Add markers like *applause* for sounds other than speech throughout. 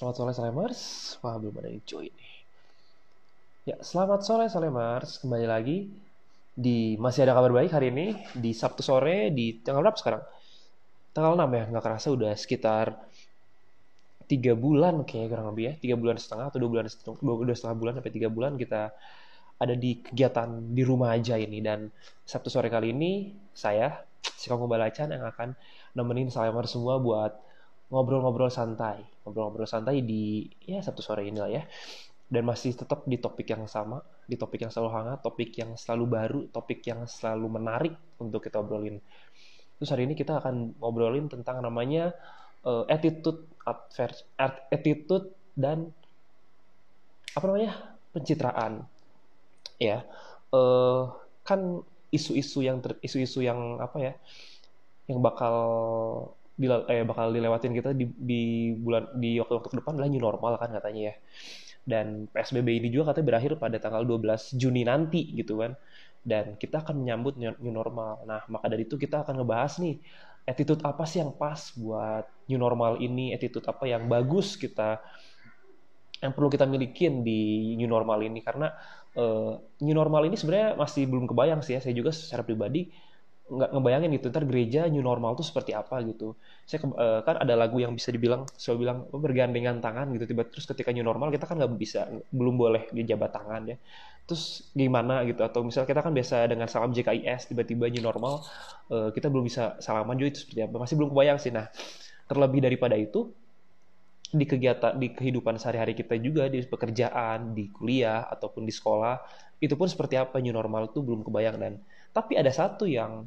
Selamat sore Salemers. Wah, belum ada yang join nih. Ya, selamat sore Salemers. Kembali lagi di masih ada kabar baik hari ini di Sabtu sore di tanggal berapa sekarang? Tanggal 6 ya, nggak kerasa udah sekitar tiga bulan kayak kurang lebih ya, tiga bulan setengah atau dua bulan setengah, setengah bulan sampai tiga bulan kita ada di kegiatan di rumah aja ini dan Sabtu sore kali ini saya si Kongko Balacan yang akan nemenin Salemers semua buat ngobrol-ngobrol santai, ngobrol-ngobrol santai di ya Sabtu sore ini lah ya. Dan masih tetap di topik yang sama, di topik yang selalu hangat, topik yang selalu baru, topik yang selalu menarik untuk kita obrolin. Terus hari ini kita akan ngobrolin tentang namanya uh, attitude adverse, attitude dan apa namanya pencitraan. Ya, uh, kan isu-isu yang isu-isu yang apa ya, yang bakal eh, bakal dilewatin kita di, di bulan di waktu-waktu ke depan adalah new normal kan katanya ya. Dan PSBB ini juga katanya berakhir pada tanggal 12 Juni nanti gitu kan. Dan kita akan menyambut new normal. Nah, maka dari itu kita akan ngebahas nih attitude apa sih yang pas buat new normal ini, attitude apa yang bagus kita yang perlu kita milikin di new normal ini karena uh, new normal ini sebenarnya masih belum kebayang sih ya saya juga secara pribadi nggak ngebayangin gitu ntar gereja new normal tuh seperti apa gitu. Saya uh, kan ada lagu yang bisa dibilang saya bilang oh, bergandengan tangan gitu tiba terus ketika new normal kita kan nggak bisa belum boleh dijabat tangan ya. Terus gimana gitu atau misal kita kan biasa dengan salam JKIS tiba-tiba new normal uh, kita belum bisa salaman juga itu seperti apa? Masih belum kebayang sih. Nah terlebih daripada itu di kegiatan di kehidupan sehari-hari kita juga di pekerjaan di kuliah ataupun di sekolah itu pun seperti apa new normal tuh belum kebayang. Dan tapi ada satu yang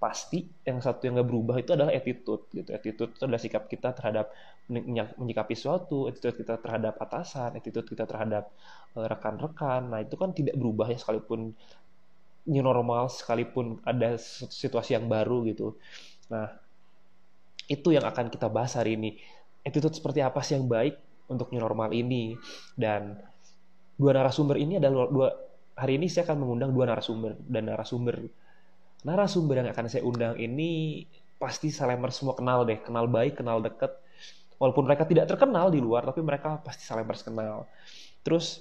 pasti yang satu yang nggak berubah itu adalah attitude gitu. Attitude itu adalah sikap kita terhadap menyikapi sesuatu attitude kita terhadap atasan attitude kita terhadap eh, rekan-rekan. Nah itu kan tidak berubah ya sekalipun new normal sekalipun ada situasi yang baru gitu. Nah itu yang akan kita bahas hari ini. Attitude seperti apa sih yang baik untuk new normal ini? Dan dua narasumber ini adalah dua hari ini saya akan mengundang dua narasumber. Dan narasumber narasumber yang akan saya undang ini pasti Salemer semua kenal deh, kenal baik, kenal deket. Walaupun mereka tidak terkenal di luar, tapi mereka pasti Salemers kenal. Terus,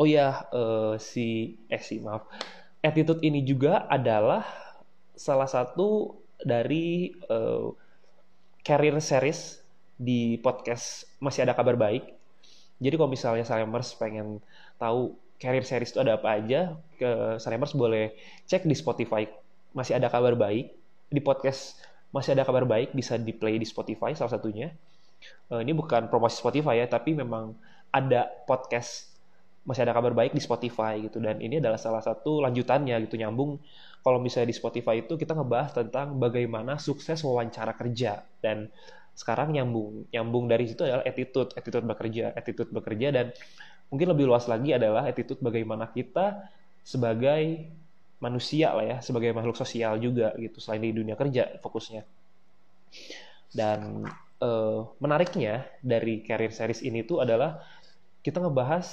oh ya, uh, si, eh si maaf, attitude ini juga adalah salah satu dari uh, career series di podcast masih ada kabar baik. Jadi kalau misalnya Salemers pengen tahu career series itu ada apa aja, ke Salemers boleh cek di Spotify. Masih ada kabar baik. Di podcast masih ada kabar baik, bisa di play di Spotify salah satunya. Uh, ini bukan promosi Spotify ya, tapi memang ada podcast masih ada kabar baik di Spotify gitu dan ini adalah salah satu lanjutannya gitu nyambung kalau misalnya di Spotify itu kita ngebahas tentang bagaimana sukses wawancara kerja dan sekarang nyambung nyambung dari situ adalah attitude attitude bekerja attitude bekerja dan mungkin lebih luas lagi adalah attitude bagaimana kita sebagai manusia lah ya, sebagai makhluk sosial juga gitu selain di dunia kerja fokusnya. Dan uh, menariknya dari career series ini tuh adalah kita ngebahas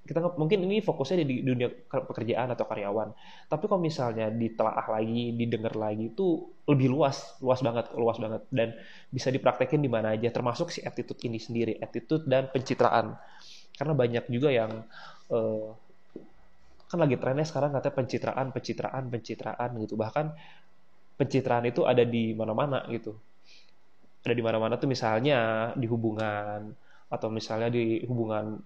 kita nge mungkin ini fokusnya di dunia pekerjaan atau karyawan. Tapi kalau misalnya ditelaah lagi, didengar lagi itu lebih luas, luas banget, luas banget dan bisa dipraktekin di mana aja termasuk si attitude ini sendiri, attitude dan pencitraan karena banyak juga yang uh, kan lagi trennya sekarang katanya pencitraan pencitraan pencitraan gitu. Bahkan pencitraan itu ada di mana-mana gitu. Ada di mana-mana tuh misalnya di hubungan atau misalnya di hubungan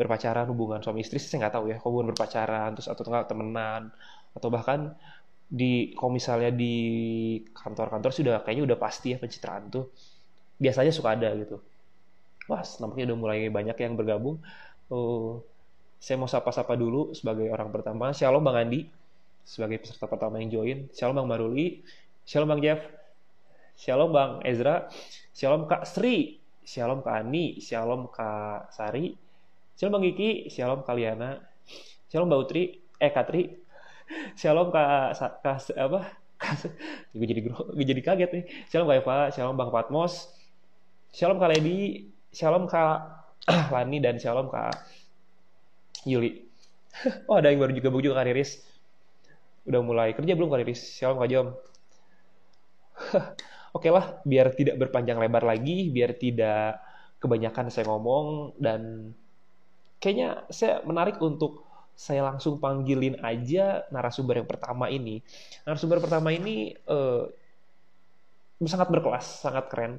berpacaran hubungan suami istri saya nggak tahu ya hubungan berpacaran terus atau tengah temenan atau bahkan di kalau misalnya di kantor-kantor sudah kayaknya udah pasti ya pencitraan tuh. Biasanya suka ada gitu. Wah, nampaknya udah mulai banyak yang bergabung. Uh, saya mau sapa-sapa dulu sebagai orang pertama. Shalom Bang Andi, sebagai peserta pertama yang join. Shalom Bang Maruli. Shalom Bang Jeff. Shalom Bang Ezra. Shalom Kak Sri. Shalom Kak Ani. Shalom Kak Sari. Shalom Bang Kiki. Shalom Kaliana. Shalom Mbak Utri. Eh Katri. Shalom Kak, Kak apa? gue jadi gue jadi kaget nih. Shalom Kak Eva. Shalom Bang Patmos. Shalom Kak Lady. Shalom Kak *clears throat* Lani dan Shalom Kak Yuli. *laughs* oh ada yang baru juga juga Kak Riris. Udah mulai kerja belum Kak Riris? Shalom Kak Jom. *laughs* oke lah biar tidak berpanjang lebar lagi biar tidak kebanyakan saya ngomong dan kayaknya saya menarik untuk saya langsung panggilin aja narasumber yang pertama ini narasumber pertama ini uh, sangat berkelas sangat keren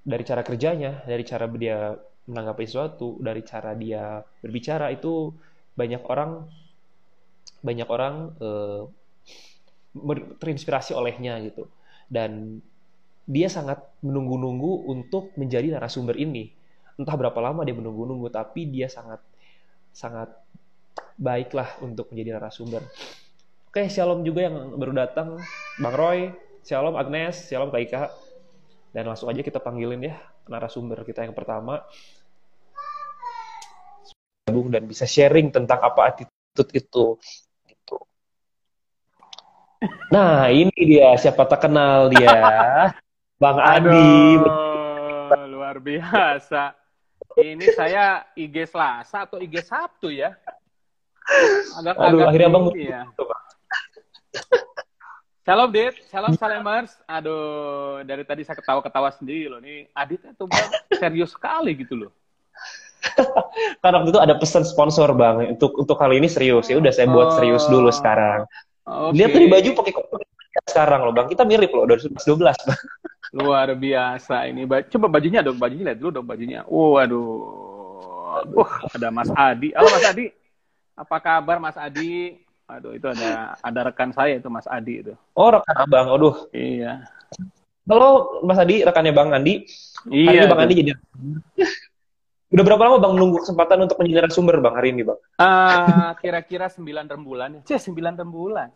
dari cara kerjanya dari cara dia menanggapi sesuatu dari cara dia berbicara itu banyak orang banyak orang uh, terinspirasi olehnya gitu. Dan dia sangat menunggu-nunggu untuk menjadi narasumber ini. Entah berapa lama dia menunggu-nunggu tapi dia sangat sangat baiklah untuk menjadi narasumber. Oke shalom juga yang baru datang. Bang Roy shalom Agnes shalom Kak dan langsung aja kita panggilin ya narasumber kita yang pertama dan bisa sharing tentang apa attitude itu gitu. Nah, ini dia siapa tak kenal dia. *laughs* Bang Adi. luar biasa. Ini saya IG Selasa atau IG Sabtu ya? Agak Aduh, agak akhirnya Bang ya. Shalom Dit, shalom Salemers. Aduh, dari tadi saya ketawa-ketawa sendiri loh. Nih Adit itu bang serius sekali gitu loh. *laughs* Karena waktu itu ada pesan sponsor bang untuk untuk kali ini serius ya udah saya buat serius dulu sekarang. Okay. Lihat tadi baju pakai sekarang loh bang kita mirip loh 2012 bang. *laughs* Luar biasa ini. Coba bajunya dong bajunya lihat dulu dong bajunya. Waduh, uh, ada Mas Adi. Halo Mas Adi, apa kabar Mas Adi? Aduh, itu ada ada rekan saya itu Mas Adi itu. Oh, rekan Abang. Aduh. Iya. Halo Mas Adi, rekannya Bang Andi. Iya. Hari Bang Andi jadi Udah berapa lama Bang menunggu kesempatan untuk menjadi sumber Bang hari ini Bang? Uh, kira-kira 9 rembulan. Cih, 9 rembulan.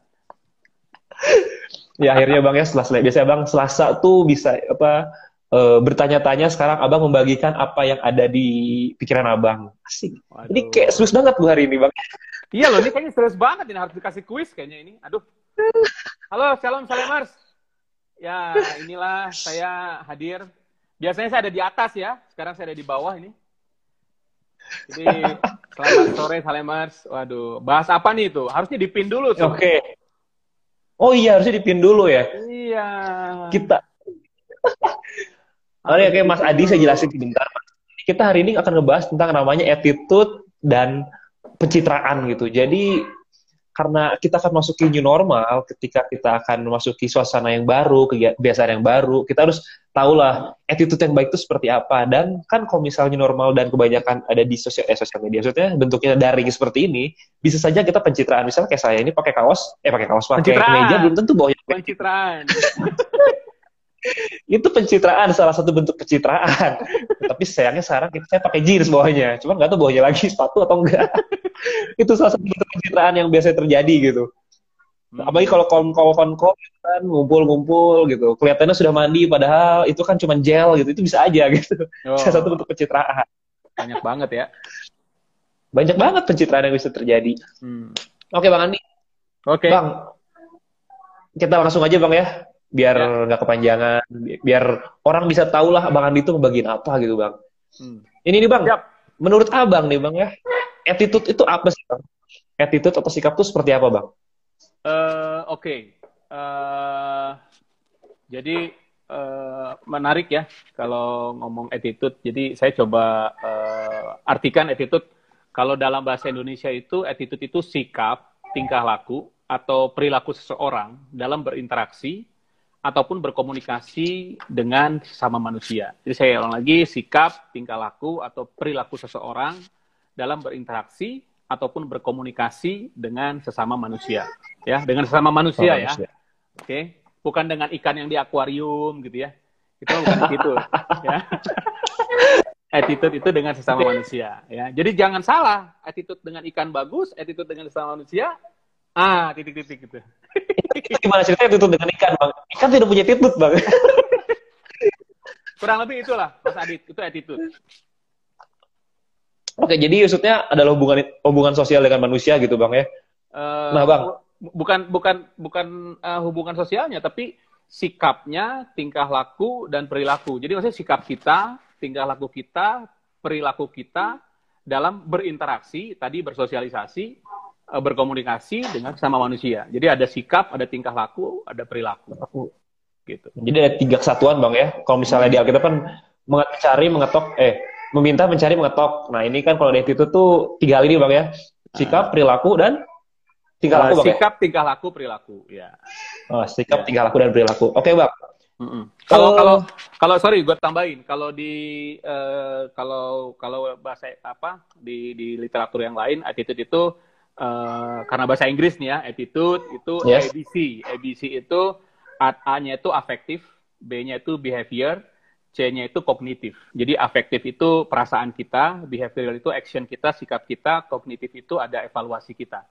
ya akhirnya Bang ya setelah biasanya Bang Selasa tuh bisa apa uh, bertanya-tanya sekarang Abang membagikan apa yang ada di pikiran Abang. Asik. Waduh. Ini kayak serius banget Bu hari ini Bang. Iya loh, ini kayaknya serius banget ini harus dikasih kuis kayaknya ini. Aduh. Halo, shalom salemers. Ya, inilah saya hadir. Biasanya saya ada di atas ya, sekarang saya ada di bawah ini. Jadi selamat sore salemers. Waduh, bahas apa nih itu? Harusnya dipin dulu. Oke. Okay. Oh iya, harusnya dipin dulu ya. Iya. Kita. Ya, kayak Mas Adi saya jelasin sebentar. Kita hari ini akan ngebahas tentang namanya attitude dan pencitraan gitu. Jadi karena kita akan masuki new normal, ketika kita akan memasuki suasana yang baru, kebiasaan yang baru, kita harus tahulah attitude yang baik itu seperti apa. Dan kan kalau misalnya normal dan kebanyakan ada di sosial, eh, sosial media, maksudnya bentuknya daring seperti ini, bisa saja kita pencitraan. Misalnya kayak saya ini pakai kaos, eh pakai kaos, pakai meja, belum tentu bawahnya. Pencitraan. *laughs* *laughs* itu pencitraan salah satu bentuk pencitraan. Tapi sayangnya sekarang kita saya pakai jeans bawahnya. Cuman nggak tahu bawahnya lagi sepatu atau enggak. Itu salah satu bentuk pencitraan yang biasa terjadi gitu. Hmm. apalagi kalau kawan-kawan kan ngumpul-ngumpul gitu. Kelihatannya sudah mandi padahal itu kan cuma gel gitu. Itu bisa aja gitu. Oh. salah satu bentuk pencitraan. Banyak banget ya. Banyak banget pencitraan yang bisa terjadi. Hmm. oke bang Andi. Oke. Bang kita langsung aja bang ya biar ya. nggak ya. kepanjangan biar orang bisa tahu lah bang Andi itu ngebagiin apa gitu bang hmm. ini nih bang Siap. menurut abang nih bang ya attitude itu apa sih bang attitude atau sikap itu seperti apa bang uh, oke okay. uh, eh, jadi uh, menarik ya kalau ngomong attitude jadi saya coba uh, artikan attitude kalau dalam bahasa Indonesia itu attitude itu sikap tingkah laku atau perilaku seseorang dalam berinteraksi ataupun berkomunikasi dengan sesama manusia. Jadi saya ulang lagi, sikap, tingkah laku, atau perilaku seseorang dalam berinteraksi ataupun berkomunikasi dengan sesama manusia. Ya, dengan sesama manusia oh, ya. Oke, okay? bukan dengan ikan yang di akuarium gitu ya. Itu bukan gitu *laughs* ya. attitude itu dengan sesama manusia ya. Jadi jangan salah, attitude dengan ikan bagus, attitude dengan sesama manusia Ah, titik-titik gitu. Gimana ceritanya tutup dengan ikan, Bang? Ikan tidak punya titut, Bang. *laughs* Kurang lebih itulah, Mas Adit. Itu attitude. Oke, jadi maksudnya adalah hubungan hubungan sosial dengan manusia gitu, Bang ya. Uh, nah, Bang. Bukan bukan bukan uh, hubungan sosialnya, tapi sikapnya, tingkah laku dan perilaku. Jadi maksudnya sikap kita, tingkah laku kita, perilaku kita dalam berinteraksi, tadi bersosialisasi berkomunikasi dengan sama manusia. Jadi ada sikap, ada tingkah laku, ada perilaku. gitu. Jadi ada tiga kesatuan bang ya. Kalau misalnya di Alkitab kan mencari, mengetok, eh meminta, mencari, mengetok. Nah ini kan kalau di itu tuh tiga hal ini bang ya. Sikap, perilaku, dan tingkah laku bang ya? Sikap, tingkah laku, perilaku. Ya. Oh, sikap, ya. tingkah laku, dan perilaku. Oke bang. Kalau uh, kalau kalau sorry gue tambahin kalau di uh, kalau kalau bahasa apa di di literatur yang lain attitude itu uh, karena bahasa Inggris nih ya attitude itu yes. ABC ABC itu A-nya itu afektif B-nya itu behavior C-nya itu kognitif. Jadi afektif itu perasaan kita, behavioral itu action kita, sikap kita, kognitif itu ada evaluasi kita.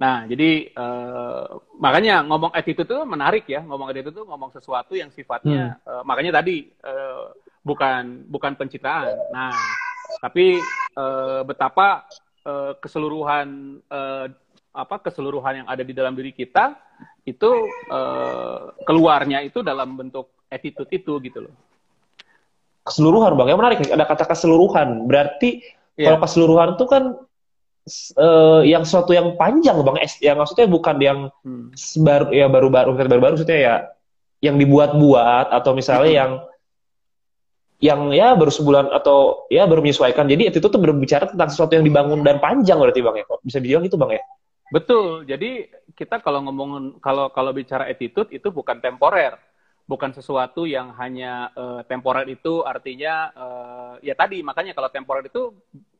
Nah, jadi uh, makanya ngomong attitude itu menarik ya. Ngomong attitude itu ngomong sesuatu yang sifatnya hmm. uh, makanya tadi uh, bukan bukan pencitraan. Nah, tapi uh, betapa uh, keseluruhan uh, apa keseluruhan yang ada di dalam diri kita itu uh, keluarnya itu dalam bentuk attitude itu gitu loh. Keseluruhan bang, yang menarik ada kata keseluruhan. Berarti yeah. kalau keseluruhan itu kan uh, yang suatu yang panjang bang es yang maksudnya bukan yang hmm. baru ya baru-baru baru-baru maksudnya ya yang dibuat-buat atau misalnya hmm. yang yang ya baru sebulan atau ya baru menyesuaikan jadi itu tuh berbicara tentang sesuatu yang dibangun dan panjang berarti bang ya bisa dibilang itu bang ya betul jadi kita kalau ngomong kalau kalau bicara attitude itu bukan temporer bukan sesuatu yang hanya uh, temporer itu artinya uh, ya tadi makanya kalau temporer itu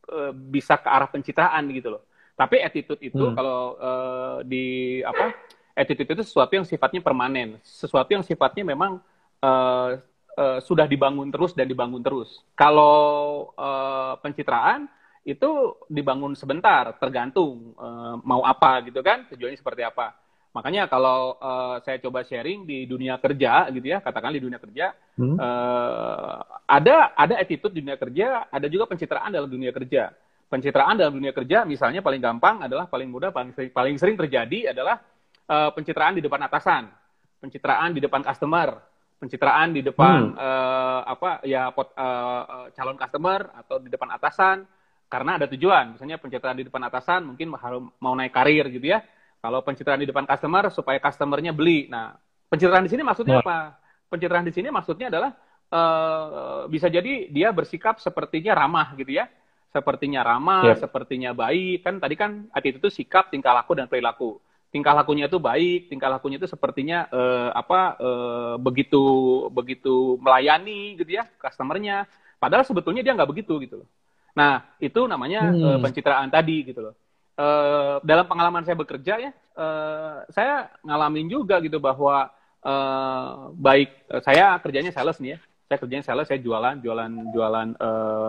Eh, bisa ke arah pencitraan gitu loh. Tapi attitude itu hmm. kalau uh, di apa? Attitude itu sesuatu yang sifatnya permanen, sesuatu yang sifatnya memang uh, uh, sudah dibangun terus dan dibangun terus. Kalau uh, pencitraan itu dibangun sebentar, tergantung uh, mau apa gitu kan, tujuannya seperti apa. Makanya kalau uh, saya coba sharing di dunia kerja gitu ya, katakan di dunia kerja, hmm. uh, ada ada attitude di dunia kerja, ada juga pencitraan dalam dunia kerja. Pencitraan dalam dunia kerja, misalnya paling gampang adalah paling mudah, paling sering, paling sering terjadi adalah uh, pencitraan di depan atasan, pencitraan di depan customer, pencitraan di depan hmm. uh, apa ya pot, uh, calon customer atau di depan atasan karena ada tujuan. Misalnya pencitraan di depan atasan mungkin mau naik karir gitu ya kalau pencitraan di depan customer supaya customernya beli. Nah, pencitraan di sini maksudnya apa? Pencitraan di sini maksudnya adalah uh, bisa jadi dia bersikap sepertinya ramah gitu ya. Sepertinya ramah, yep. sepertinya baik. Kan tadi kan attitude itu sikap, tingkah laku dan perilaku. Tingkah lakunya itu baik, tingkah lakunya itu sepertinya uh, apa uh, begitu begitu melayani gitu ya customernya. Padahal sebetulnya dia nggak begitu gitu loh. Nah, itu namanya hmm. uh, pencitraan tadi gitu loh uh, dalam pengalaman saya bekerja ya, uh, saya ngalamin juga gitu bahwa uh, baik uh, saya kerjanya sales nih ya, saya kerjanya sales, saya jualan, jualan, jualan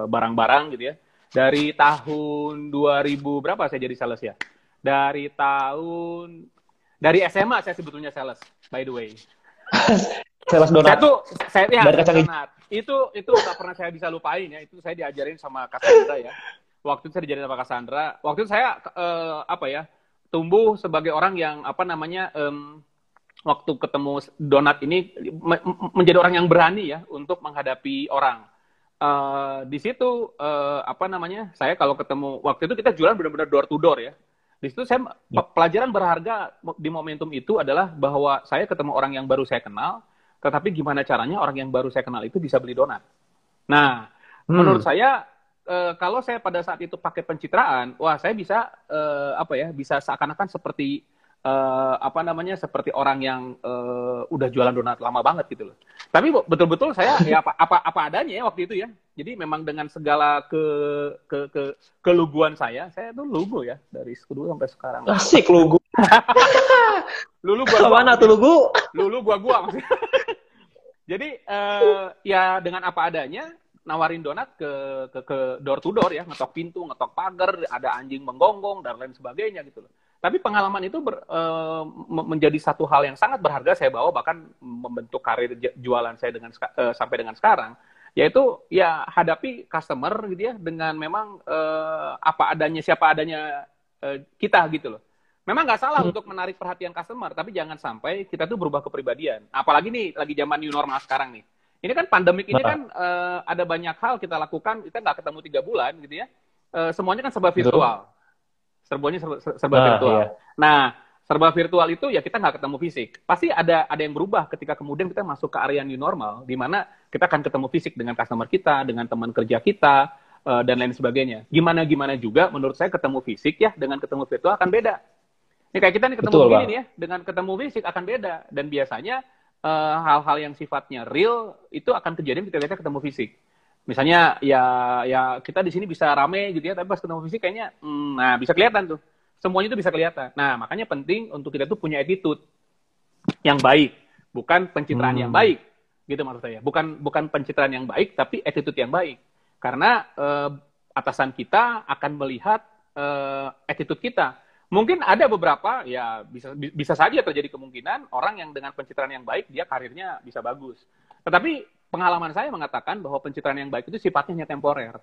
barang-barang uh, gitu ya. Dari tahun 2000 berapa saya jadi sales ya? Dari tahun dari SMA saya sebetulnya sales, by the way. *laughs* sales donat. Saya tuh saya ya, donat. Itu itu tak pernah saya bisa lupain ya. Itu saya diajarin sama Cassandra ya waktu itu saya dijadiin sama Cassandra. Waktu itu saya uh, apa ya tumbuh sebagai orang yang apa namanya um, waktu ketemu donat ini me menjadi orang yang berani ya untuk menghadapi orang. Uh, di situ uh, apa namanya saya kalau ketemu waktu itu kita jualan benar-benar door to door ya. Di situ saya ya. pelajaran berharga di momentum itu adalah bahwa saya ketemu orang yang baru saya kenal, tetapi gimana caranya orang yang baru saya kenal itu bisa beli donat. Nah, hmm. menurut saya uh, kalau saya pada saat itu pakai pencitraan, wah saya bisa uh, apa ya, bisa seakan-akan seperti uh, apa namanya, seperti orang yang uh, udah jualan donat lama banget gitu loh. Tapi betul-betul saya ya apa, apa apa adanya ya waktu itu ya. Jadi memang dengan segala ke ke ke keluguan saya, saya tuh lugu ya dari dulu sampai sekarang. Asik lugu. *laughs* lulu gua, gua mana tuh lugu? Lulu gua gua maksudnya. *laughs* Jadi uh, ya dengan apa adanya nawarin donat ke, ke ke door to door ya, ngetok pintu, ngetok pagar, ada anjing menggonggong dan lain sebagainya gitu loh. Tapi pengalaman itu ber, e, menjadi satu hal yang sangat berharga saya bawa bahkan membentuk karir jualan saya dengan e, sampai dengan sekarang yaitu ya hadapi customer gitu ya dengan memang e, apa adanya siapa adanya e, kita gitu loh. Memang nggak salah hmm. untuk menarik perhatian customer, tapi jangan sampai kita tuh berubah kepribadian. Apalagi nih lagi zaman new normal sekarang nih ini kan pandemik ini kan uh, ada banyak hal kita lakukan, kita nggak ketemu tiga bulan gitu ya. Uh, semuanya kan serba virtual. Serbunya serba, serba nah, virtual. Iya. Nah, serba virtual itu ya kita nggak ketemu fisik. Pasti ada ada yang berubah ketika kemudian kita masuk ke area new normal, di mana kita akan ketemu fisik dengan customer kita, dengan teman kerja kita, uh, dan lain sebagainya. Gimana gimana juga, menurut saya ketemu fisik ya dengan ketemu virtual akan beda. Ini kayak kita nih ketemu Betul, begini nih ya, dengan ketemu fisik akan beda. Dan biasanya eh, hal-hal uh, yang sifatnya real itu akan kejadian ketika kita ketemu fisik. Misalnya ya ya kita di sini bisa rame gitu ya, tapi pas ketemu fisik kayaknya, hmm, nah bisa kelihatan tuh. Semuanya itu bisa kelihatan. Nah makanya penting untuk kita tuh punya attitude yang baik, bukan pencitraan hmm. yang baik, gitu maksud saya. Bukan bukan pencitraan yang baik, tapi attitude yang baik. Karena uh, atasan kita akan melihat uh, attitude kita Mungkin ada beberapa ya bisa bisa saja terjadi kemungkinan orang yang dengan pencitraan yang baik dia karirnya bisa bagus. Tetapi pengalaman saya mengatakan bahwa pencitraan yang baik itu sifatnya hanya temporer.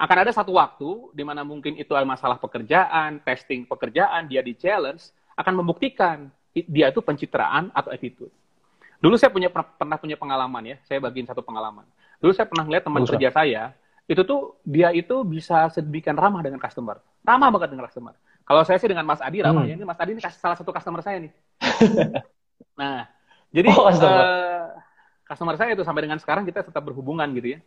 Akan ada satu waktu di mana mungkin itu masalah pekerjaan, testing pekerjaan, dia di challenge, akan membuktikan dia itu pencitraan atau attitude. Dulu saya punya pernah punya pengalaman ya, saya bagiin satu pengalaman. Dulu saya pernah lihat teman kerja saya, itu tuh dia itu bisa sedemikian ramah dengan customer. Ramah banget dengan customer kalau saya sih dengan Mas Adi ramah hmm. ya. Ini Mas Adi ini salah satu customer saya nih. *laughs* nah, jadi oh, customer. Uh, customer saya itu sampai dengan sekarang kita tetap berhubungan gitu ya.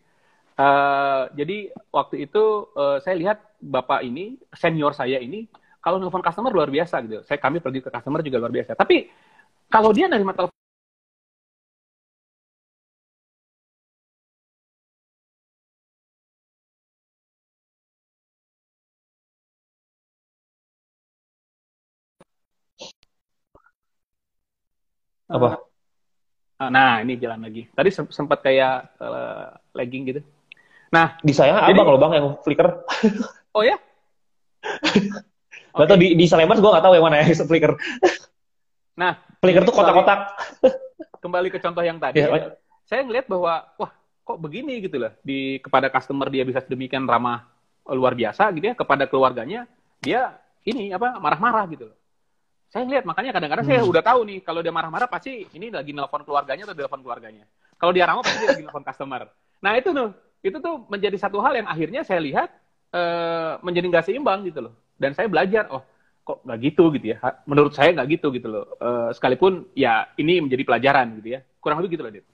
Uh, jadi waktu itu uh, saya lihat bapak ini senior saya ini kalau nelfon customer luar biasa gitu. Saya kami pergi ke customer juga luar biasa. Tapi kalau dia nerima telepon Apa? Eh, nah, ini jalan lagi. Tadi sempat kayak uh, lagging gitu. Nah, di saya jadi... abang loh bang yang flicker. Oh ya? *laughs* Gak okay. tau di, di Salemars gue gak tau yang mana ya flicker. Nah, flicker tuh kotak-kotak. Kembali ke contoh yang tadi. Yeah, ya, saya ngelihat bahwa, wah kok begini gitu loh. Di, kepada customer dia bisa sedemikian ramah luar biasa gitu ya. Kepada keluarganya dia ini apa marah-marah gitu loh saya lihat makanya kadang-kadang hmm. saya udah tahu nih kalau dia marah-marah pasti ini lagi nelpon keluarganya atau telepon keluarganya. Kalau dia ramah pasti dia lagi nelpon customer. Nah itu tuh itu tuh menjadi satu hal yang akhirnya saya lihat uh, menjadi nggak seimbang gitu loh. Dan saya belajar oh kok nggak gitu gitu ya. Menurut saya nggak gitu gitu loh. Uh, sekalipun ya ini menjadi pelajaran gitu ya. Kurang lebih gitu loh Dit.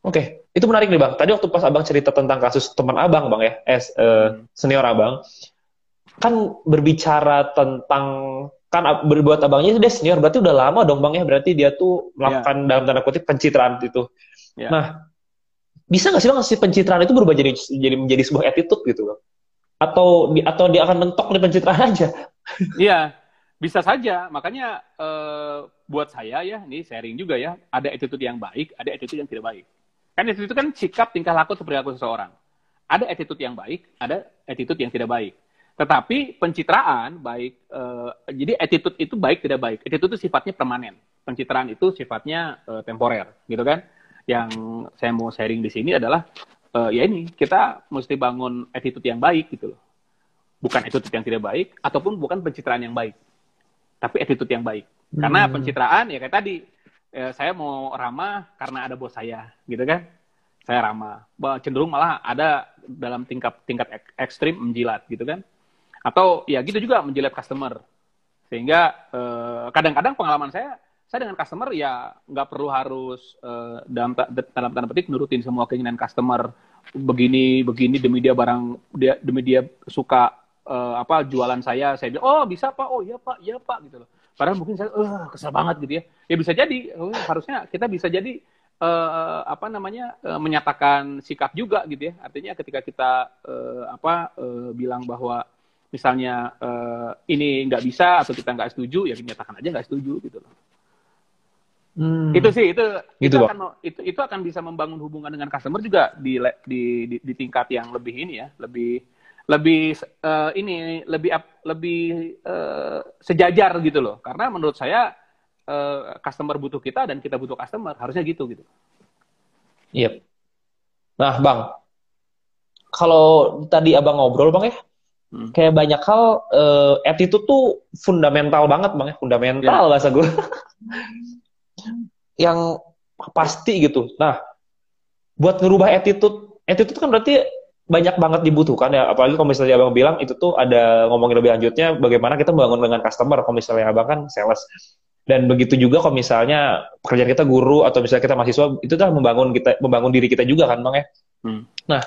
Oke, itu menarik nih bang. Tadi waktu pas abang cerita tentang kasus teman abang bang ya, es uh, senior abang, kan berbicara tentang kan berbuat abangnya dia senior berarti udah lama dong bang ya. Berarti dia tuh melakukan yeah. dalam tanda kutip pencitraan itu. Yeah. nah bisa nggak sih bang si pencitraan itu berubah jadi jadi menjadi sebuah attitude gitu bang? Atau atau dia akan mentok di pencitraan aja? *laughs* Iya bisa saja. Makanya uh, buat saya ya ini sharing juga ya ada attitude yang baik ada attitude yang tidak baik. Kan attitude itu kan sikap tingkah laku seperti aku seseorang. Ada attitude yang baik ada attitude yang tidak baik tetapi pencitraan baik, uh, jadi attitude itu baik tidak baik. Attitude itu sifatnya permanen. Pencitraan itu sifatnya uh, temporer, gitu kan? Yang saya mau sharing di sini adalah uh, ya ini kita mesti bangun attitude yang baik gitu loh. Bukan attitude yang tidak baik ataupun bukan pencitraan yang baik, tapi attitude yang baik. Karena hmm. pencitraan ya kayak tadi eh, saya mau ramah karena ada bos saya, gitu kan? Saya ramah. Cenderung malah ada dalam tingkat tingkat ekstrim menjilat, gitu kan? Atau ya gitu juga menjilat customer. Sehingga eh, kadang-kadang eh, pengalaman saya saya dengan customer ya nggak perlu harus eh, dalam dalam tanda petik nurutin semua keinginan customer. Begini begini demi dia barang dia demi dia suka eh, apa jualan saya saya bilang oh bisa pak. Oh iya pak iya pak gitu loh. Padahal mungkin saya eh kesel banget gitu ya. Ya bisa jadi oh, harusnya kita bisa jadi uh, apa namanya uh, menyatakan sikap juga gitu ya. Artinya ketika kita uh, apa uh, bilang bahwa misalnya uh, ini nggak bisa atau kita nggak setuju ya dinyatakan aja nggak setuju gitu loh. Hmm. itu sih itu gitu itu akan itu itu akan bisa membangun hubungan dengan customer juga di di di, di tingkat yang lebih ini ya lebih lebih uh, ini lebih lebih uh, sejajar gitu loh. Karena menurut saya uh, customer butuh kita dan kita butuh customer harusnya gitu gitu. Iya yep. nah bang. Kalau tadi abang ngobrol bang ya Hmm. Kayak banyak hal uh, attitude tuh fundamental banget bang ya, fundamental yeah. bahasa gue. *laughs* yang pasti gitu. Nah, buat ngerubah attitude, attitude kan berarti banyak banget dibutuhkan ya apalagi kalau misalnya abang bilang itu tuh ada ngomongin lebih lanjutnya bagaimana kita membangun dengan customer kalau misalnya abang kan sales dan begitu juga kalau misalnya pekerjaan kita guru atau misalnya kita mahasiswa itu kan membangun kita membangun diri kita juga kan bang ya hmm. nah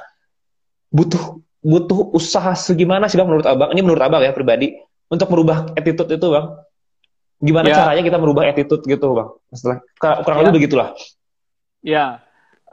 butuh butuh usaha segimana sih bang menurut abang? Ini menurut abang ya pribadi. Untuk merubah attitude itu bang. Gimana ya. caranya kita merubah attitude gitu bang? Setelah kurang lebih ya. begitulah. Ya.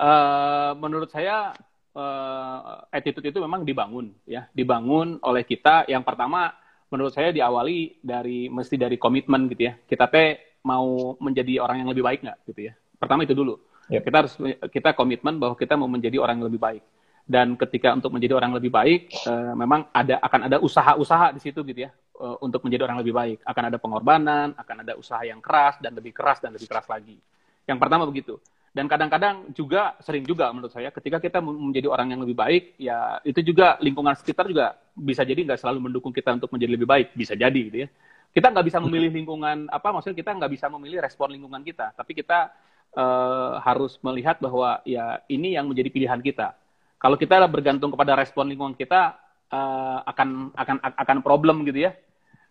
Uh, menurut saya uh, attitude itu memang dibangun ya. Dibangun oleh kita. Yang pertama menurut saya diawali dari mesti dari komitmen gitu ya. Kita teh mau menjadi orang yang lebih baik nggak gitu ya? Pertama itu dulu. Yep. kita harus kita komitmen bahwa kita mau menjadi orang yang lebih baik dan ketika untuk menjadi orang lebih baik uh, memang ada akan ada usaha-usaha di situ gitu ya uh, untuk menjadi orang lebih baik. Akan ada pengorbanan akan ada usaha yang keras dan lebih keras dan lebih keras lagi. Yang pertama begitu. Dan kadang-kadang juga sering juga menurut saya ketika kita menjadi orang yang lebih baik ya itu juga lingkungan sekitar juga bisa jadi nggak selalu mendukung kita untuk menjadi lebih baik. Bisa jadi gitu ya. Kita nggak bisa memilih lingkungan apa maksudnya kita nggak bisa memilih respon lingkungan kita. Tapi kita uh, harus melihat bahwa ya ini yang menjadi pilihan kita kalau kita bergantung kepada respon lingkungan kita uh, akan akan akan problem gitu ya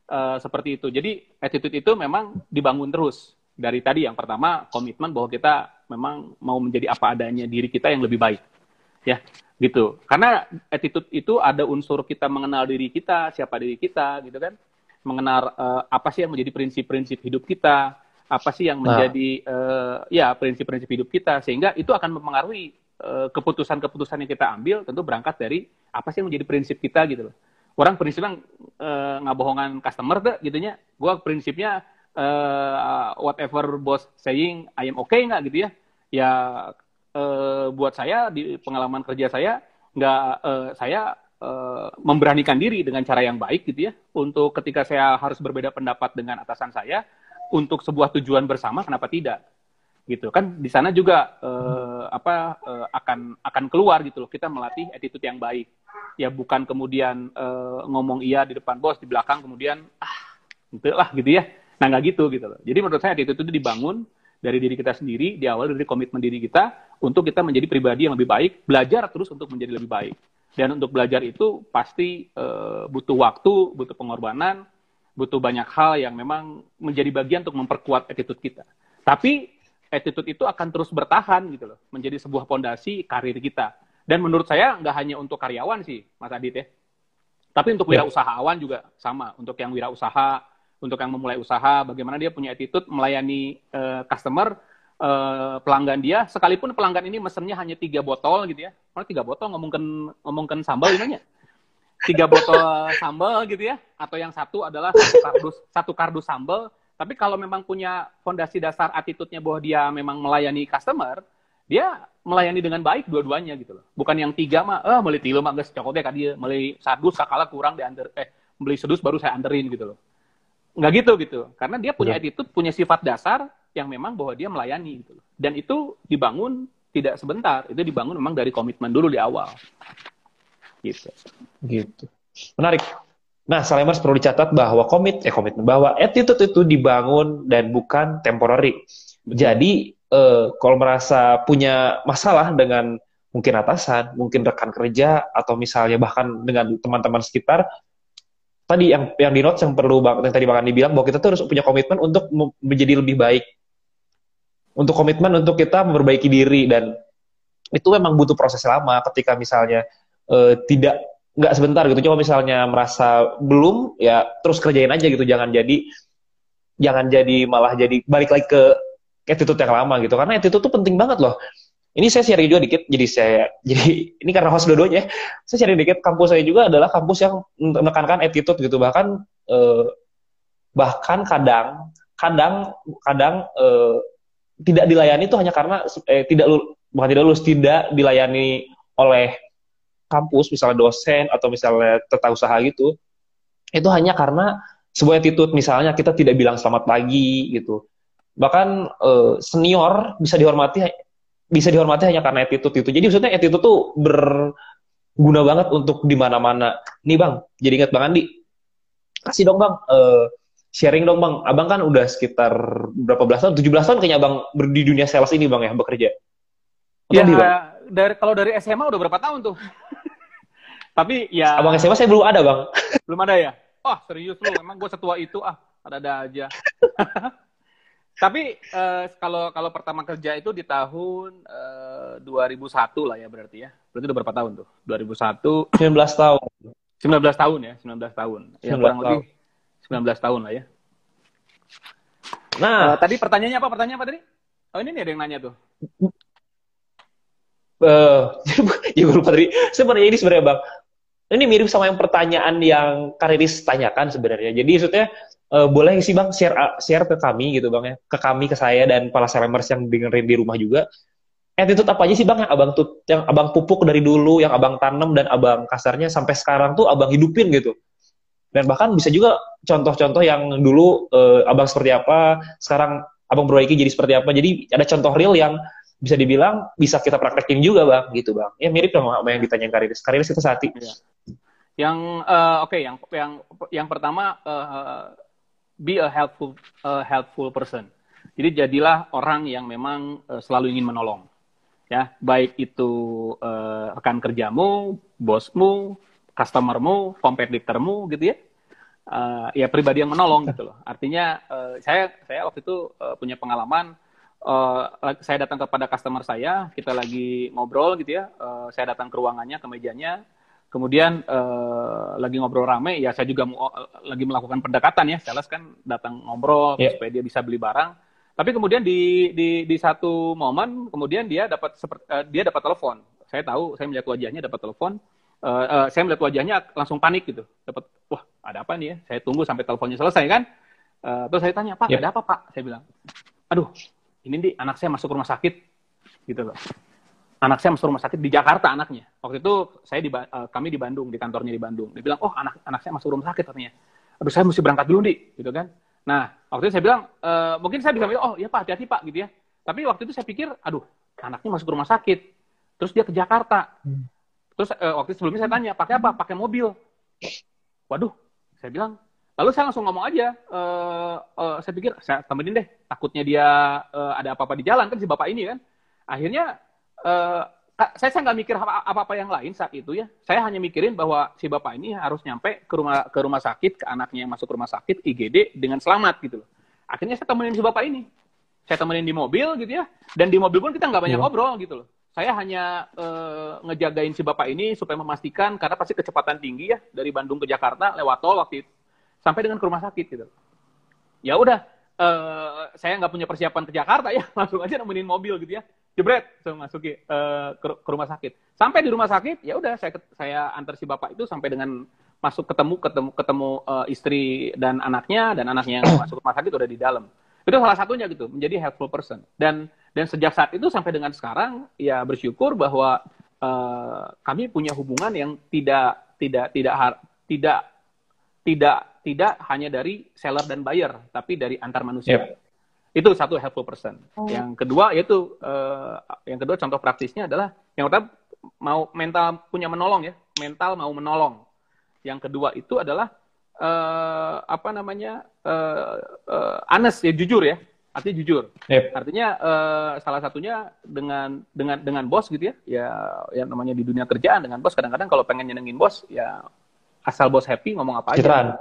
uh, seperti itu jadi attitude itu memang dibangun terus dari tadi yang pertama komitmen bahwa kita memang mau menjadi apa adanya diri kita yang lebih baik. Ya, gitu. Karena attitude itu ada unsur kita mengenal diri kita, siapa diri kita, gitu kan. Mengenal uh, apa sih yang menjadi prinsip-prinsip hidup kita, apa sih yang nah. menjadi nah. uh, ya prinsip-prinsip hidup kita sehingga itu akan mempengaruhi uh, keputusan-keputusan yang kita ambil tentu berangkat dari apa sih yang menjadi prinsip kita gitu loh. Orang prinsipnya uh, nggak bohongan customer tuh gitunya. Gua prinsipnya uh, whatever bos saying I am okay nggak gitu ya ya uh, buat saya di pengalaman kerja saya nggak uh, saya uh, memberanikan diri dengan cara yang baik gitu ya untuk ketika saya harus berbeda pendapat dengan atasan saya untuk sebuah tujuan bersama kenapa tidak gitu kan di sana juga uh, apa uh, akan akan keluar gitu loh kita melatih attitude yang baik ya bukan kemudian uh, ngomong iya di depan bos di belakang kemudian ah gitu lah gitu ya Nah, nggak gitu gitu loh. Jadi menurut saya attitude itu dibangun dari diri kita sendiri, diawali dari komitmen diri kita untuk kita menjadi pribadi yang lebih baik, belajar terus untuk menjadi lebih baik. Dan untuk belajar itu pasti e, butuh waktu, butuh pengorbanan, butuh banyak hal yang memang menjadi bagian untuk memperkuat attitude kita. Tapi attitude itu akan terus bertahan gitu loh, menjadi sebuah pondasi karir kita. Dan menurut saya nggak hanya untuk karyawan sih, Mas Adit ya. Tapi untuk ya. wirausahawan juga sama. Untuk yang wirausaha, untuk yang memulai usaha, bagaimana dia punya attitude melayani uh, customer, uh, pelanggan dia, sekalipun pelanggan ini mesennya hanya tiga botol gitu ya, mana tiga botol ngomongkan ngomongkan sambal gimana? Tiga botol sambal gitu ya, atau yang satu adalah satu kardus satu kardus sambal. Tapi kalau memang punya fondasi dasar attitude-nya bahwa dia memang melayani customer, dia melayani dengan baik dua-duanya gitu loh. Bukan yang tiga mah, eh beli tilu mah geus cokotnya kan dia, beli sadus sakala kurang di under, eh beli sedus baru saya anterin gitu loh. Nggak gitu gitu. Karena dia punya ya. attitude punya sifat dasar yang memang bahwa dia melayani gitu dan itu dibangun tidak sebentar itu dibangun memang dari komitmen dulu di awal. Gitu. Gitu. Menarik nah Salemers perlu dicatat bahwa komit eh komitmen bahwa attitude itu dibangun dan bukan temporary. Jadi eh, kalau merasa punya masalah dengan mungkin atasan mungkin rekan kerja atau misalnya bahkan dengan teman-teman sekitar tadi yang yang di notes yang perlu yang tadi bahkan dibilang bahwa kita tuh harus punya komitmen untuk menjadi lebih baik. Untuk komitmen untuk kita memperbaiki diri dan itu memang butuh proses lama ketika misalnya uh, tidak nggak sebentar gitu. Cuma misalnya merasa belum ya terus kerjain aja gitu. Jangan jadi jangan jadi malah jadi balik lagi ke attitude yang lama gitu. Karena attitude tuh penting banget loh. Ini saya sharing juga dikit jadi saya *laughs* jadi ini karena host dua-duanya. Saya sharing dikit kampus saya juga adalah kampus yang menekankan attitude gitu. Bahkan eh, bahkan kadang kadang kadang eh, tidak dilayani itu hanya karena eh, tidak bukan tidak lulus tidak dilayani oleh kampus misalnya dosen atau misalnya tata usaha gitu itu hanya karena sebuah attitude misalnya kita tidak bilang selamat pagi gitu bahkan eh, senior bisa dihormati bisa dihormati hanya karena attitude itu. Jadi maksudnya attitude tuh berguna banget untuk di mana-mana. Nih bang, jadi ingat bang Andi, kasih dong bang, uh, sharing dong bang. Abang kan udah sekitar berapa belas tahun, 17 tahun kayaknya bang di dunia sales ini bang ya bekerja. Iya, dari kalau dari SMA udah berapa tahun tuh? *laughs* Tapi ya. Abang SMA saya belum ada bang. *laughs* Belum ada ya? Oh serius lu, emang gue setua itu ah, ada-ada aja. *laughs* Tapi uh, kalau kalau pertama kerja itu di tahun uh, 2001 lah ya berarti ya. Berarti udah berapa tahun tuh? 2001. 19 tahun. 19 tahun ya, 19 tahun. Ya 19 kurang tahun. lebih 19 tahun lah ya. Nah, uh, tadi pertanyaannya apa? Pertanyaan apa tadi? Oh ini nih ada yang nanya tuh. Uh, *laughs* ya gue lupa tadi. Sebenarnya ini sebenarnya bang, ini mirip sama yang pertanyaan yang Kariris tanyakan sebenarnya. Jadi maksudnya uh, boleh sih bang share share ke kami gitu bang ya, ke kami ke saya dan para selebers yang dengerin di rumah juga. Attitude apa aja sih bang yang abang tuh yang abang pupuk dari dulu, yang abang tanam dan abang kasarnya sampai sekarang tuh abang hidupin gitu. Dan bahkan bisa juga contoh-contoh yang dulu uh, abang seperti apa, sekarang abang perbaiki jadi seperti apa. Jadi ada contoh real yang bisa dibilang bisa kita praktekin juga bang gitu bang. Ya mirip sama apa yang ditanya Kariris. Kariris itu sati. Ya. yang uh, oke okay, yang yang yang pertama uh, be a helpful a helpful person. Jadi jadilah orang yang memang uh, selalu ingin menolong. Ya baik itu uh, rekan kerjamu bosmu customermu kompetitormu gitu ya. Uh, ya pribadi yang menolong gitu loh. Artinya uh, saya saya waktu itu uh, punya pengalaman uh, saya datang kepada customer saya, kita lagi ngobrol gitu ya, uh, saya datang ke ruangannya, ke mejanya, kemudian uh, lagi ngobrol rame, ya saya juga uh, lagi melakukan pendekatan ya, sales kan datang ngobrol yeah. supaya dia bisa beli barang. Tapi kemudian di di di satu momen, kemudian dia dapat uh, dia dapat telepon. Saya tahu, saya melihat wajahnya dapat telepon. Uh, uh, saya melihat wajahnya langsung panik gitu, dapat wah ada apa nih ya? Saya tunggu sampai teleponnya selesai kan. Uh, terus saya tanya Pak, yep. ada apa Pak? Saya bilang, aduh ini nih anak saya masuk rumah sakit gitu loh. Anak saya masuk rumah sakit di Jakarta anaknya. Waktu itu saya di uh, kami di Bandung di kantornya di Bandung. Dia bilang oh anak anak saya masuk rumah sakit katanya. Aduh saya mesti berangkat dulu nih gitu kan. Nah waktu itu saya bilang e, mungkin saya bisa bilang oh iya pak hati-hati pak gitu ya. Tapi waktu itu saya pikir aduh anaknya masuk rumah sakit. Terus dia ke Jakarta. Hmm. terus uh, waktu sebelumnya saya tanya pakai apa? Pakai mobil? Waduh saya bilang Lalu saya langsung ngomong aja, uh, uh, saya pikir saya temenin deh, takutnya dia uh, ada apa-apa di jalan kan si bapak ini kan. Akhirnya uh, saya saya nggak mikir apa-apa yang lain saat itu ya. Saya hanya mikirin bahwa si bapak ini harus nyampe ke rumah ke rumah sakit, ke anaknya yang masuk rumah sakit IGD dengan selamat gitu loh. Akhirnya saya temenin si bapak ini. Saya temenin di mobil gitu ya. Dan di mobil pun kita nggak banyak yeah. ngobrol gitu loh. Saya hanya uh, ngejagain si bapak ini supaya memastikan karena pasti kecepatan tinggi ya dari Bandung ke Jakarta lewat tol waktu itu sampai dengan ke rumah sakit gitu. Ya udah, uh, saya nggak punya persiapan ke Jakarta *laughs* ya, langsung aja nemenin mobil gitu ya, jebret, saya masuki uh, ke, rumah sakit. Sampai di rumah sakit, ya udah saya saya antar si bapak itu sampai dengan masuk ketemu ketemu ketemu uh, istri dan anaknya dan anaknya yang masuk rumah sakit udah di dalam. Itu salah satunya gitu, menjadi helpful person. Dan dan sejak saat itu sampai dengan sekarang ya bersyukur bahwa uh, kami punya hubungan yang tidak tidak tidak tidak tidak tidak hanya dari seller dan buyer, tapi dari antar manusia. Yep. Itu satu helpful person. Oh. Yang kedua yaitu uh, yang kedua contoh praktisnya adalah yang pertama mau mental punya menolong ya, mental mau menolong. Yang kedua itu adalah uh, apa namanya uh, uh, honest ya jujur ya, artinya jujur. Yep. Artinya uh, salah satunya dengan dengan dengan bos gitu ya, ya yang namanya di dunia kerjaan dengan bos kadang-kadang kalau pengen nyenengin bos ya asal bos happy ngomong apa aja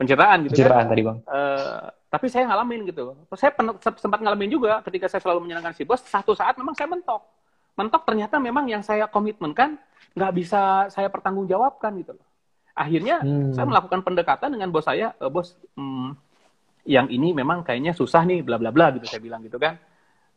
pencitraan gitu pencitraan kan. tadi bang. Uh, tapi saya ngalamin gitu. Saya sempat ngalamin juga ketika saya selalu menyenangkan si bos satu saat memang saya mentok. Mentok ternyata memang yang saya komitmen kan nggak bisa saya pertanggungjawabkan gitu loh. Akhirnya hmm. saya melakukan pendekatan dengan bos saya e, bos hmm, yang ini memang kayaknya susah nih bla bla bla gitu saya bilang gitu kan.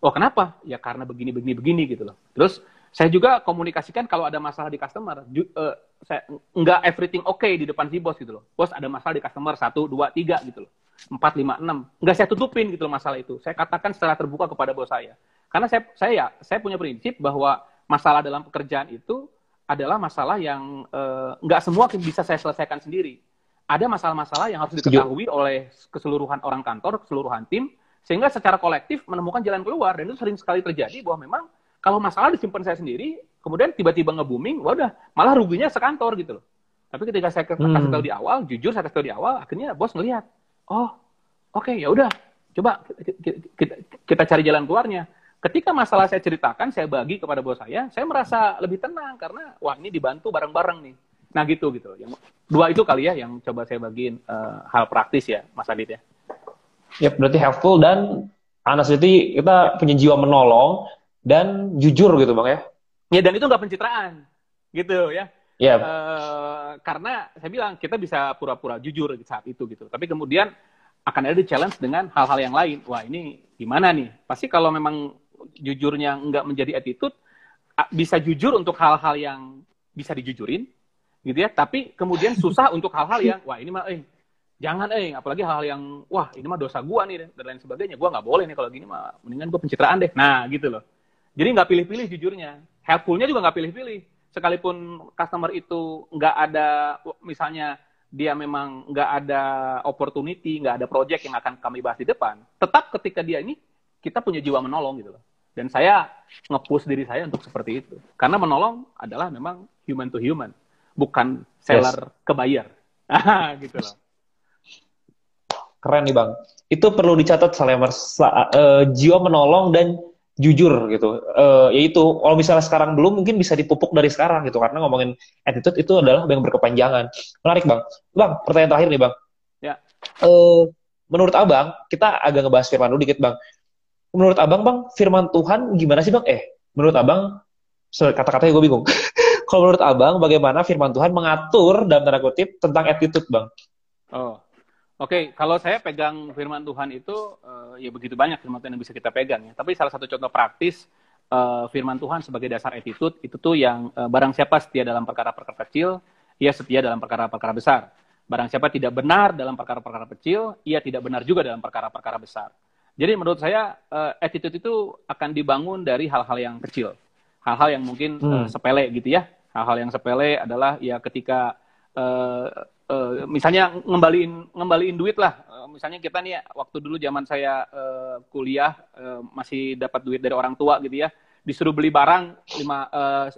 Oh kenapa? Ya karena begini begini begini gitu loh. Terus saya juga komunikasikan kalau ada masalah di customer, ju, uh, saya nggak everything oke okay di depan si bos gitu loh. Bos ada masalah di customer satu, dua, tiga gitu loh, empat, lima, enam, nggak saya tutupin gitu loh masalah itu. Saya katakan secara terbuka kepada bos saya, karena saya saya saya punya prinsip bahwa masalah dalam pekerjaan itu adalah masalah yang uh, nggak semua bisa saya selesaikan sendiri. Ada masalah-masalah yang harus diketahui oleh keseluruhan orang kantor, keseluruhan tim, sehingga secara kolektif menemukan jalan keluar dan itu sering sekali terjadi bahwa memang kalau masalah disimpan saya sendiri, kemudian tiba-tiba nge-booming, wadah, malah ruginya sekantor gitu loh. Tapi ketika saya kasih hmm. tahu di awal, jujur saya kasih tahu di awal, akhirnya bos ngelihat, oh, oke, okay, ya udah, coba kita, kita, kita cari jalan keluarnya. Ketika masalah saya ceritakan, saya bagi kepada bos saya, saya merasa lebih tenang karena wah ini dibantu bareng-bareng nih. Nah gitu gitu. Yang dua itu kali ya yang coba saya bagiin uh, hal praktis ya, Mas Adit ya. Ya, berarti helpful dan honestly kita punya jiwa menolong dan jujur gitu bang ya. Ya dan itu nggak pencitraan gitu ya. Ya. Yeah. Uh, karena saya bilang kita bisa pura-pura jujur saat itu gitu. Tapi kemudian akan ada challenge dengan hal-hal yang lain. Wah ini gimana nih? Pasti kalau memang jujurnya nggak menjadi attitude, bisa jujur untuk hal-hal yang bisa dijujurin, gitu ya. Tapi kemudian susah untuk hal-hal yang, wah ini mah, eh jangan eh, apalagi hal-hal yang, wah ini mah dosa gua nih dan lain sebagainya. Gua nggak boleh nih kalau gini mah, mendingan gua pencitraan deh. Nah gitu loh. Jadi nggak pilih-pilih jujurnya. Helpfulnya juga nggak pilih-pilih sekalipun customer itu nggak ada misalnya dia memang nggak ada opportunity, nggak ada project yang akan kami bahas di depan, tetap ketika dia ini kita punya jiwa menolong gitu loh. Dan saya nge-push diri saya untuk seperti itu. Karena menolong adalah memang human to human, bukan seller yes. ke buyer. *laughs* gitu loh. Keren nih Bang. Itu perlu dicatat Salemer, uh, jiwa menolong dan jujur gitu. Uh, yaitu kalau misalnya sekarang belum mungkin bisa dipupuk dari sekarang gitu karena ngomongin attitude itu adalah yang berkepanjangan. Menarik bang. Bang, pertanyaan terakhir nih bang. Ya. Uh, menurut abang kita agak ngebahas firman dulu dikit bang. Menurut abang bang firman Tuhan gimana sih bang? Eh, menurut abang kata-katanya gue bingung. *laughs* kalau menurut abang bagaimana firman Tuhan mengatur dalam tanda kutip tentang attitude bang? Oh, Oke, okay, kalau saya pegang firman Tuhan itu uh, ya begitu banyak firman Tuhan yang bisa kita pegang ya. Tapi salah satu contoh praktis uh, firman Tuhan sebagai dasar attitude itu tuh yang uh, barang siapa setia dalam perkara-perkara kecil, ia setia dalam perkara-perkara besar. Barang siapa tidak benar dalam perkara-perkara kecil, ia tidak benar juga dalam perkara-perkara besar. Jadi menurut saya uh, attitude itu akan dibangun dari hal-hal yang kecil, hal-hal yang mungkin hmm. uh, sepele gitu ya. Hal-hal yang sepele adalah ya ketika uh, uh, misalnya ngembaliin ngembaliin duit lah. Uh, misalnya kita nih waktu dulu zaman saya uh, kuliah uh, masih dapat duit dari orang tua gitu ya, disuruh beli barang lima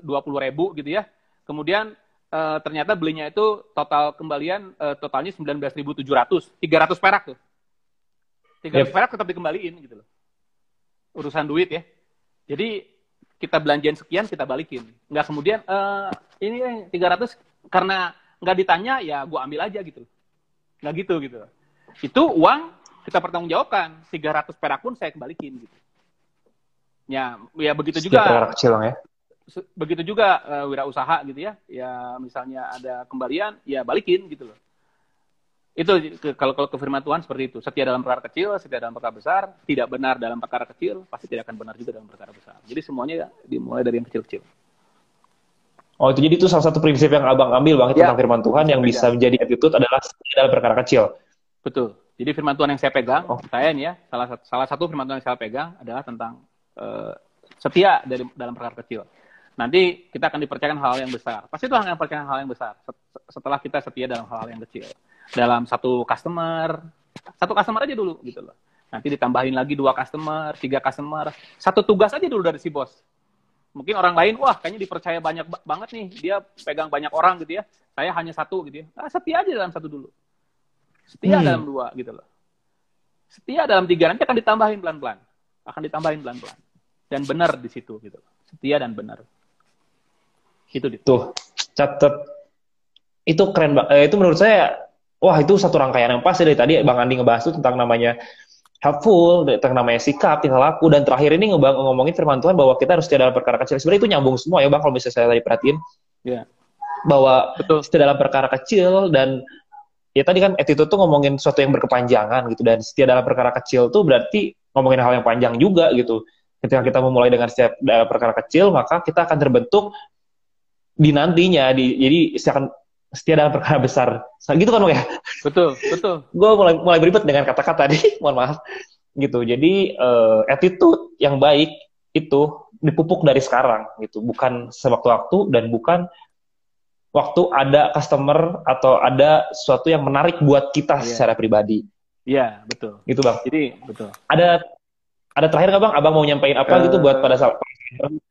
dua puluh ribu gitu ya. Kemudian uh, ternyata belinya itu total kembalian uh, totalnya sembilan belas ribu tujuh ratus, tiga ratus perak tuh. Tiga ratus yep. perak tetap dikembaliin gitu loh. Urusan duit ya. Jadi kita belanjain sekian kita balikin. Nggak kemudian uh, ini tiga ratus karena nggak ditanya ya gue ambil aja gitu. Nggak gitu gitu. Itu uang kita pertanggungjawabkan. 300 perak pun saya kembalikan gitu. Ya ya begitu juga. perak kecil ya. Begitu juga uh, wirausaha gitu ya. Ya misalnya ada kembalian ya balikin gitu loh. Itu kalau kalau kefirman Tuhan seperti itu. Setia dalam perkara kecil setia dalam perkara besar. Tidak benar dalam perkara kecil pasti tidak akan benar juga dalam perkara besar. Jadi semuanya dimulai dari yang kecil-kecil Oh itu jadi itu salah satu prinsip yang abang ambil bang ya. tentang firman Tuhan yang bisa menjadi attitude adalah dalam perkara kecil. Betul. Jadi firman Tuhan yang saya pegang, oh. saya ini ya salah satu salah satu firman Tuhan yang saya pegang adalah tentang uh, setia dari dalam perkara kecil. Nanti kita akan dipercayakan hal, -hal yang besar. Pasti Tuhan akan percayakan hal yang besar setelah kita setia dalam hal, hal yang kecil. Dalam satu customer, satu customer aja dulu gitu loh. Nanti ditambahin lagi dua customer, tiga customer, satu tugas aja dulu dari si bos mungkin orang lain wah kayaknya dipercaya banyak banget nih. Dia pegang banyak orang gitu ya. Saya hanya satu gitu ya. Nah, setia aja dalam satu dulu. Setia hmm. dalam dua gitu loh. Setia dalam tiga nanti akan ditambahin pelan pelan akan ditambahin pelan pelan dan benar di situ gitu setia dan benar. Itu tuh catat itu keren eh, itu menurut saya wah itu satu rangkaian yang pasti dari tadi. Bang Andi ngebahas itu tentang namanya helpful, tentang namanya sikap, tingkah laku, dan terakhir ini ngomong ngomongin firman Tuhan bahwa kita harus setia dalam perkara kecil. Sebenarnya itu nyambung semua ya Bang, kalau misalnya saya tadi perhatiin. Yeah. Bahwa Betul. setia dalam perkara kecil, dan ya tadi kan attitude tuh ngomongin sesuatu yang berkepanjangan gitu, dan setia dalam perkara kecil tuh berarti ngomongin hal yang panjang juga gitu. Ketika kita memulai dengan setiap dalam perkara kecil, maka kita akan terbentuk di nantinya, di, jadi akan setia dalam perkara besar. Gitu kan, ya? Betul, betul. *laughs* Gue mulai mulai beribet dengan kata-kata tadi, *laughs* mohon maaf. Gitu. Jadi uh, attitude yang baik itu dipupuk dari sekarang gitu, bukan sewaktu-waktu dan bukan waktu ada customer atau ada sesuatu yang menarik buat kita yeah. secara pribadi. Iya, yeah, betul. Gitu, Bang. Jadi, betul. Ada ada terakhir nggak Bang? Abang mau nyampain apa uh, gitu buat pada saat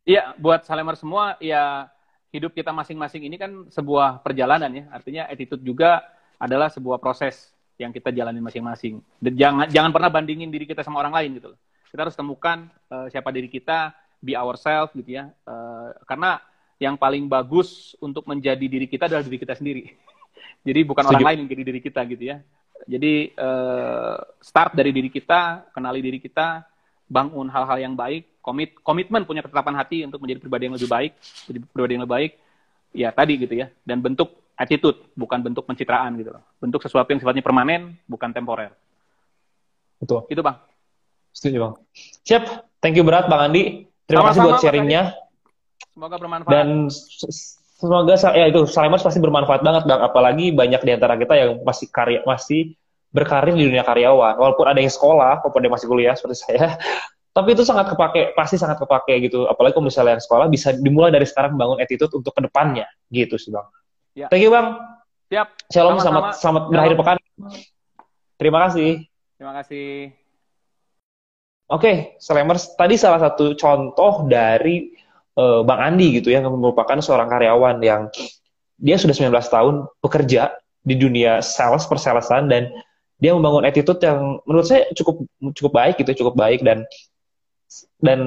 Iya, buat Salemer semua ya hidup kita masing-masing ini kan sebuah perjalanan ya. Artinya attitude juga adalah sebuah proses yang kita jalani masing-masing. Jangan jangan pernah bandingin diri kita sama orang lain gitu loh. Kita harus temukan uh, siapa diri kita, be ourselves gitu ya. Uh, karena yang paling bagus untuk menjadi diri kita adalah diri kita sendiri. *laughs* Jadi bukan Setuju. orang lain yang jadi diri kita gitu ya. Jadi eh, start dari diri kita, kenali diri kita, bangun hal-hal yang baik, komit komitmen punya ketetapan hati untuk menjadi pribadi yang lebih baik, menjadi pribadi yang lebih baik. Ya tadi gitu ya. Dan bentuk attitude, bukan bentuk pencitraan gitu loh. Bentuk sesuatu yang sifatnya permanen, bukan temporer. Betul. Itu bang. Setuju bang. Siap. Thank you berat bang Andi. Terima kasih Sama-sama, buat Mas sharingnya. Semoga bermanfaat. Dan semoga ya itu Salemers pasti bermanfaat banget bang. Apalagi banyak di antara kita yang masih karya masih berkarir di dunia karyawan. Walaupun ada yang sekolah, walaupun ada yang masih kuliah seperti saya. Tapi itu sangat kepake, pasti sangat kepake gitu. Apalagi kalau misalnya yang sekolah bisa dimulai dari sekarang bangun attitude untuk ke depannya gitu sih bang. Ya. Thank you bang. Siap. Shalom, selamat selamat berakhir pekan. Terima kasih. Terima kasih. Oke, Slamers, tadi salah satu contoh dari eh, Bang Andi gitu ya, yang merupakan seorang karyawan yang dia sudah 19 tahun bekerja di dunia sales, persalesan, dan dia membangun attitude yang menurut saya cukup cukup baik gitu, cukup baik dan dan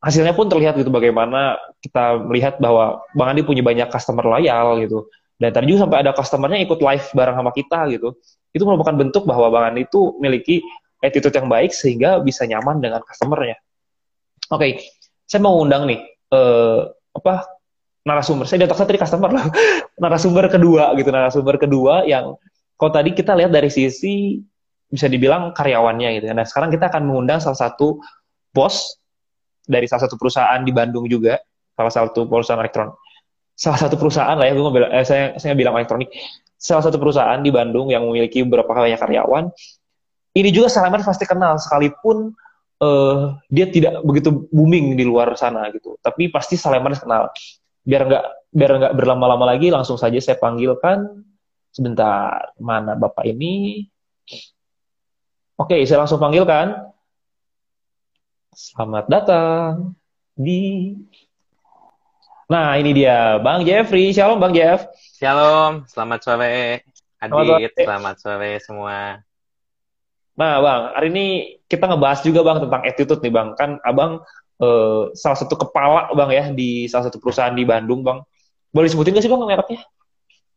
hasilnya pun terlihat gitu bagaimana kita melihat bahwa Bang Andi punya banyak customer loyal gitu. Dan tadi juga sampai ada customernya ikut live bareng sama kita gitu. Itu merupakan bentuk bahwa Bang Andi itu memiliki attitude yang baik sehingga bisa nyaman dengan customernya. Oke, saya mau undang nih eh, apa narasumber. Saya saya tadi customer loh. *laughs* narasumber kedua gitu, narasumber kedua yang kalau tadi kita lihat dari sisi bisa dibilang karyawannya gitu. Nah, sekarang kita akan mengundang salah satu bos dari salah satu perusahaan di Bandung juga, salah satu perusahaan elektronik. Salah satu perusahaan lah ya, gue bilang, eh, saya saya bilang elektronik. Salah satu perusahaan di Bandung yang memiliki beberapa banyak karyawan ini juga Salaman pasti kenal sekalipun eh, dia tidak begitu booming di luar sana gitu. Tapi pasti Salaman kenal. Biar nggak biar nggak berlama-lama lagi, langsung saja saya panggilkan sebentar mana bapak ini. Oke, saya langsung panggilkan. Selamat datang di. Nah, ini dia Bang Jeffrey. Shalom Bang Jeff. Shalom, selamat sore Selamat Adit, sore. selamat sore semua. Nah, Bang, hari ini kita ngebahas juga Bang tentang attitude nih Bang. Kan Abang eh, salah satu kepala Bang ya di salah satu perusahaan di Bandung Bang. Boleh disebutin gak sih Bang mereknya?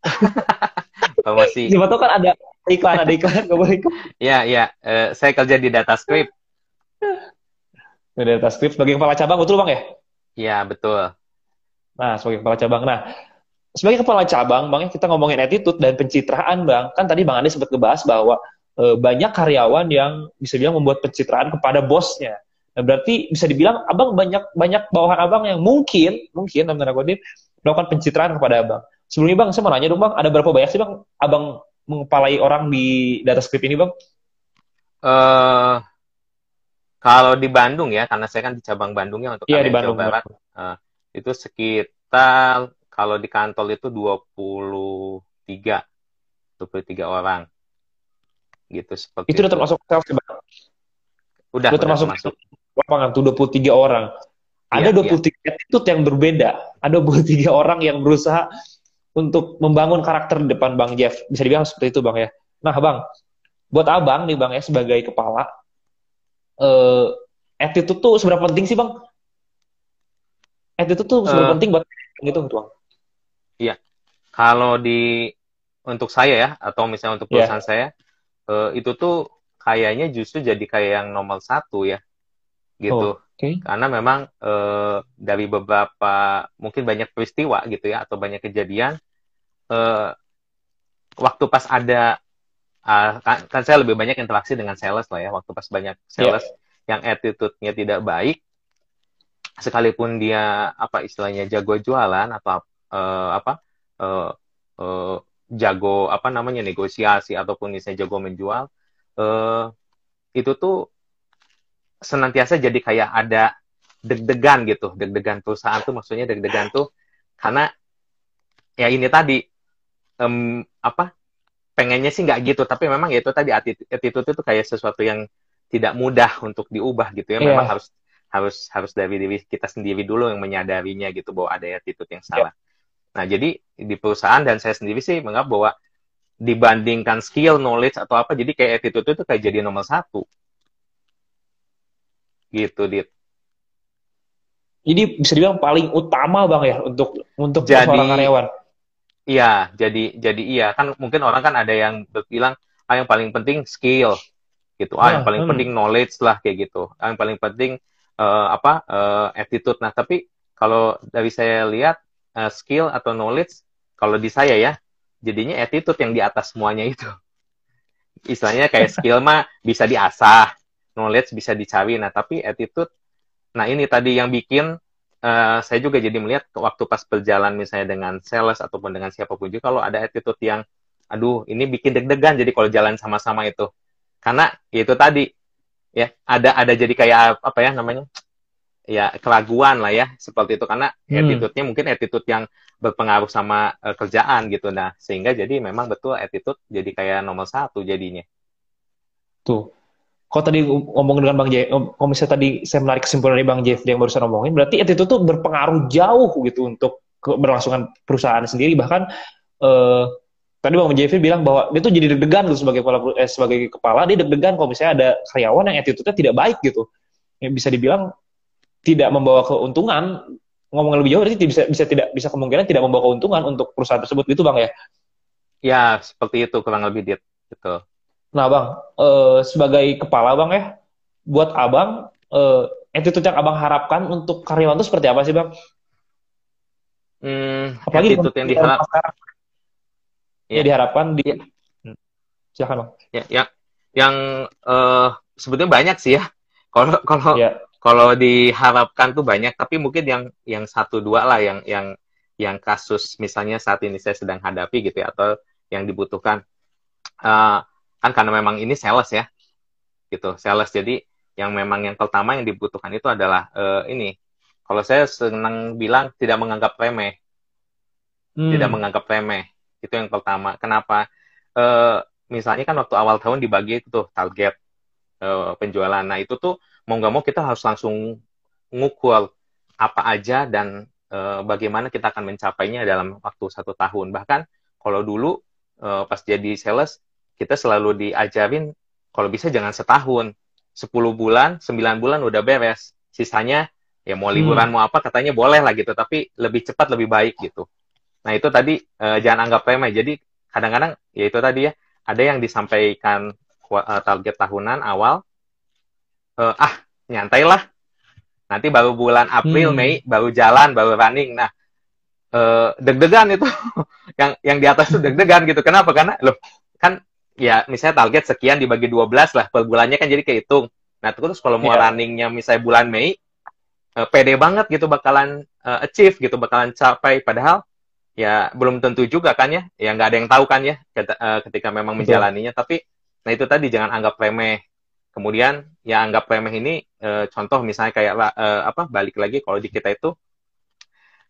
*laughs* Promosi. Siapa tahu kan ada iklan, ada iklan, gak boleh iklan. *laughs* Ya, ya, eh, saya kerja di DataScript. *laughs* Ada data script sebagai kepala cabang, betul Bang ya? Ya, betul. Nah, sebagai kepala cabang. Nah, sebagai kepala cabang, Bang, ya, kita ngomongin attitude dan pencitraan, Bang. Kan tadi Bang Andi sempat ngebahas bahwa eh, banyak karyawan yang bisa bilang membuat pencitraan kepada bosnya. Nah, berarti bisa dibilang Abang banyak banyak bawahan Abang yang mungkin, mungkin dalam tanda kutip, melakukan pencitraan kepada Abang. Sebelumnya Bang, saya mau nanya dong Bang, ada berapa banyak sih Bang Abang mengepalai orang di data script ini Bang? eh kalau di Bandung ya, karena saya kan di cabang Bandungnya untuk Iya, di Bandung. Jawa Barat, eh, itu sekitar kalau di kantor itu 23 23 orang. Gitu seperti Itu udah termasuk sales ya, Bang? udah, udah udah termasuk termasuk. lapangan tuh 23 orang. Ada Iya, 23 attitude yang berbeda. Ada 23 orang yang berusaha untuk membangun karakter di depan Bang Jeff. Bisa dibilang seperti itu Bang ya. Nah Bang, buat Abang nih Bang ya sebagai kepala, eh attitude tuh seberapa penting sih Bang? Attitude tuh seberapa Eh. penting buat gitu Bang? Kalau di untuk saya ya atau misalnya untuk Iya. perusahaan saya eh, itu tuh kayaknya justru jadi kayak yang nomor satu ya gitu Oke. karena memang eh, dari beberapa mungkin banyak peristiwa gitu ya atau banyak kejadian eh, waktu pas ada ah, kan, kan saya lebih banyak interaksi dengan sales lah ya. Waktu pas banyak sales yang attitude-nya tidak baik sekalipun dia apa istilahnya jago jualan atau eh, apa eh, eh, jago apa namanya negosiasi ataupun misalnya jago menjual eh, itu tuh senantiasa jadi kayak ada deg-degan gitu. Deg-degan perusahaan tuh maksudnya deg-degan tuh karena ya ini tadi em, apa pengennya sih nggak gitu tapi memang ya itu tadi attitude, itu kayak sesuatu yang tidak mudah untuk diubah gitu ya. Iya. memang harus harus harus dari diri kita sendiri dulu yang menyadarinya gitu bahwa ada attitude yang salah. Nah jadi di perusahaan dan saya sendiri sih menganggap bahwa dibandingkan skill knowledge atau apa jadi kayak attitude itu kayak jadi nomor satu. Gitu dit. Jadi bisa dibilang paling utama bang ya untuk untuk Jadi- seorang karyawan. Iya, jadi jadi iya kan mungkin orang kan ada yang bilang ah yang paling penting skill gitu. Ah yang Nah, paling hmm. penting knowledge lah kayak gitu. Ah yang paling penting eh, apa eh, attitude. Nah, tapi kalau dari saya lihat eh, skill atau knowledge kalau di saya ya jadinya attitude yang di atas semuanya itu. Istilahnya kayak skill *laughs* mah bisa diasah, knowledge bisa dicari. Nah, tapi attitude nah ini tadi yang bikin eh, saya juga jadi melihat waktu pas berjalan misalnya dengan sales ataupun dengan siapa pun juga kalau ada attitude yang aduh ini bikin deg-degan jadi kalau jalan sama-sama itu karena ya itu tadi ya ada ada jadi kayak apa ya namanya ya keraguan lah ya seperti itu karena Hmm. attitude-nya mungkin attitude yang berpengaruh sama eh, kerjaan gitu nah sehingga jadi memang betul attitude jadi kayak nomor satu jadinya Tuh. Kalau tadi ngomong dengan Bang Jeff, kalau misalnya tadi saya menarik kesimpulan dari Bang Jeff yang barusan ngomongin, berarti itu tuh berpengaruh jauh gitu untuk keberlangsungan perusahaan sendiri. Bahkan eh, tadi Bang Jeff bilang bahwa dia tuh jadi deg-degan gitu sebagai kepala eh, sebagai kepala dia deg-degan kalau misalnya ada karyawan yang attitude-nya tidak baik gitu. Yang bisa dibilang tidak membawa keuntungan. Ngomong lebih jauh berarti bisa bisa tidak bisa kemungkinan tidak membawa keuntungan untuk perusahaan tersebut gitu Bang ya. ya seperti itu kurang lebih dit gitu Nah, Bang, eh, sebagai kepala Bang ya, buat Abang, eh, attitude yang Abang harapkan untuk karyawan itu seperti apa sih, Bang? hmm, Apalagi attitude yang di diharap sekarang. Iya. Ya, diharapkan di. Hmm. Silakan, Bang. ya yang yang eh, sebetulnya banyak sih ya kalau kalau Ya. kalau diharapkan tuh banyak tapi mungkin yang yang satu dua lah yang yang yang kasus misalnya saat ini saya sedang hadapi gitu ya atau yang dibutuhkan Eh, kan karena memang ini sales ya gitu sales jadi yang memang yang pertama yang dibutuhkan itu adalah eh, ini kalau saya senang bilang tidak menganggap remeh Hmm. tidak menganggap remeh. Itu yang pertama. Kenapa? Eh, misalnya kan waktu awal tahun dibagi itu tuh target eh, penjualan. Nah itu tuh mau nggak mau kita harus langsung ngukur apa aja dan eh, bagaimana kita akan mencapainya dalam waktu satu tahun. Bahkan kalau dulu eh, pas jadi sales kita selalu diajarin kalau bisa jangan setahun, 10 bulan, 9 bulan udah beres. Sisanya ya mau liburan mau apa katanya boleh lah gitu, tapi lebih cepat lebih baik gitu. Nah itu tadi eh, jangan anggap remeh. Jadi kadang-kadang ya itu tadi ya ada yang disampaikan eh, target tahunan awal, eh, ah nyantai lah. Nanti baru bulan April, Hmm. Mei baru jalan, baru running. Nah eh, deg-degan itu *laughs* yang yang di atas tuh deg-degan gitu. Kenapa? Karena loh kan ya misalnya target sekian dibagi 12 lah per bulannya kan jadi kehitung. Nah terus kalau mau Iya. runningnya misalnya bulan Mei eh, pede banget gitu bakalan eh, achieve gitu bakalan capai. Padahal ya belum tentu juga kan ya. Ya nggak ada yang tahu kan ya eh, ketika memang menjalaninya. Tapi nah itu tadi jangan anggap remeh. Kemudian ya anggap remeh ini eh, contoh misalnya kayak eh, apa balik lagi kalau di kita itu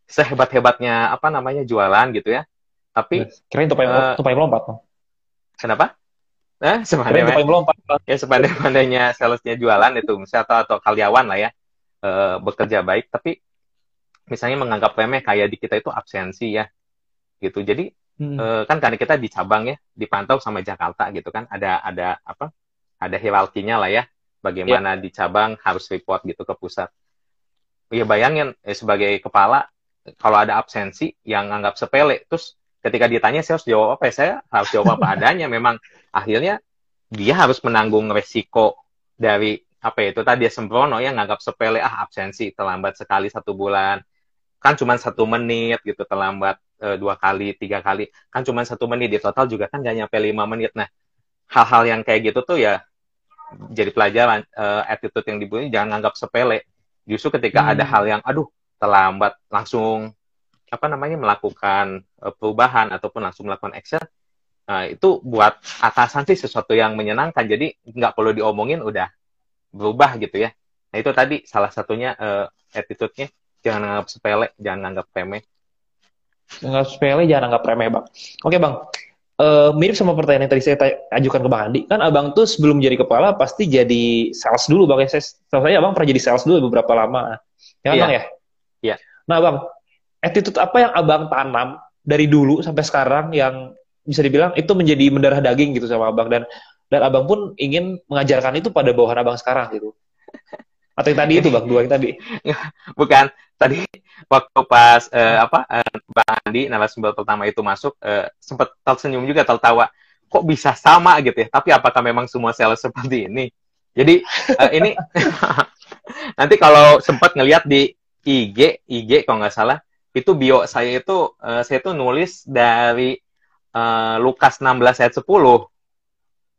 sehebat hebatnya apa namanya jualan gitu ya. Tapi Kirain tupai, Eh, tupai melompat. Kenapa? Kirain sepandai ya sepandai-pandainya salesnya jualan itu misalnya atau, atau karyawan lah ya eh, bekerja baik tapi misalnya menganggap remeh kayak di kita itu absensi ya gitu. Jadi Hmm. eh, kan karena kita di cabang ya dipantau sama Jakarta gitu kan ada ada apa ada hierarkinya lah ya bagaimana di cabang harus report gitu ke pusat. Ya bayangin eh, sebagai kepala kalau ada absensi yang anggap sepele terus ketika ditanya saya harus jawab apa ya? Saya harus jawab apa adanya. Memang akhirnya dia harus menanggung resiko dari apa ya, itu tadi sembrono yang nganggap sepele ah absensi terlambat sekali satu bulan. Kan cuma satu menit gitu terlambat eh, dua kali tiga kali. Kan cuma satu menit di total juga kan gak nyampe lima menit. Nah hal-hal yang kayak gitu tuh ya jadi pelajaran eh, attitude yang dibuat jangan anggap sepele. Justru ketika Hmm. ada hal yang aduh terlambat langsung apa namanya melakukan eh, perubahan ataupun langsung melakukan action nah, itu buat atasan sih sesuatu yang menyenangkan jadi nggak perlu diomongin udah berubah gitu ya nah itu tadi salah satunya eh, attitude-nya jangan anggap sepele jangan anggap remeh Nggak sepele, jangan anggap remeh, Bang. Oke, Bang. Eh, mirip sama pertanyaan yang tadi saya ajukan ke Bang Andi. Kan Abang tuh sebelum jadi kepala pasti jadi sales dulu, Bang. Saya, setahu saya Abang pernah jadi sales dulu beberapa lama. Ya kan, Iya. Bang ya? Iya. Nah, Bang, attitude apa yang Abang tanam dari dulu sampai sekarang yang bisa dibilang itu menjadi mendarah daging gitu sama Abang dan dan Abang pun ingin mengajarkan itu pada bawahan Abang sekarang gitu. Atau yang tadi itu bang, dua yang tadi. Bukan. Tadi waktu pas uh, apa uh, Bang Andi narasumber pertama itu masuk uh, sempat tersenyum juga tertawa. Kok bisa sama gitu ya? Tapi apakah memang semua sales seperti ini? Jadi uh, ini *laughs* *laughs* nanti kalau sempat ngelihat di IG, IG kalau nggak salah, itu bio saya itu uh, saya itu nulis dari uh, Lukas 16 ayat 10.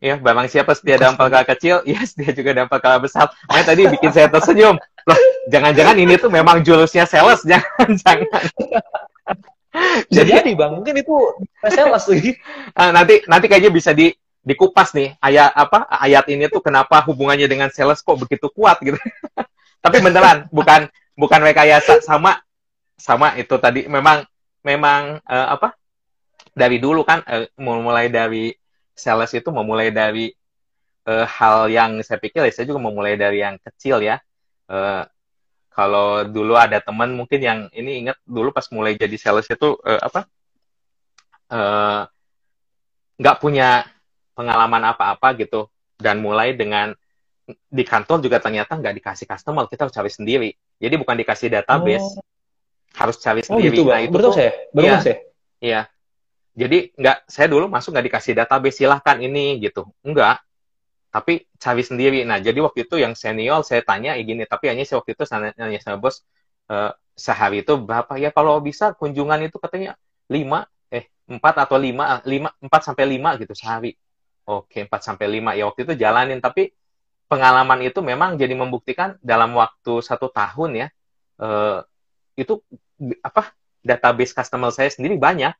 Ya, barang siapa setia dalam perkara kecil, *laughs* ya setia juga dalam perkara besar. Makanya tadi bikin saya tersenyum. Loh, jangan-jangan ini tuh memang jurusnya sales, *laughs* jangan-jangan. Jadi, Jadi bang, mungkin itu sales lagi. Uh, nanti nanti kayaknya bisa di dikupas nih ayat apa ayat ini tuh kenapa hubungannya dengan sales kok begitu kuat gitu. *laughs* Tapi beneran bukan bukan rekayasa sama sama itu tadi memang memang uh, apa dari dulu kan uh, mulai dari sales itu memulai dari uh, hal yang saya pikir ya saya juga memulai dari yang kecil ya. Uh, kalau dulu ada teman mungkin yang ini ingat dulu pas mulai jadi sales itu uh, apa nggak uh, punya pengalaman apa-apa gitu dan mulai dengan di kantor juga ternyata nggak dikasih customer kita harus cari sendiri jadi bukan dikasih database oh. Harus cari sendiri. oh, gitu, nah itu betul saya betul ya, saya. iya. Jadi nggak saya dulu masuk nggak dikasih database silahkan ini gitu. Enggak tapi cari sendiri. Nah jadi waktu itu yang senior saya tanya ya gini tapi hanya saya waktu itu nanya sama bos uh, sehari itu berapa? Ya kalau bisa kunjungan itu katanya lima eh empat atau lima lima empat sampai lima gitu sehari. Oke, 4 sampai 5 ya waktu itu jalanin. Tapi pengalaman itu memang jadi membuktikan dalam waktu satu tahun ya eh, itu apa database customer saya sendiri banyak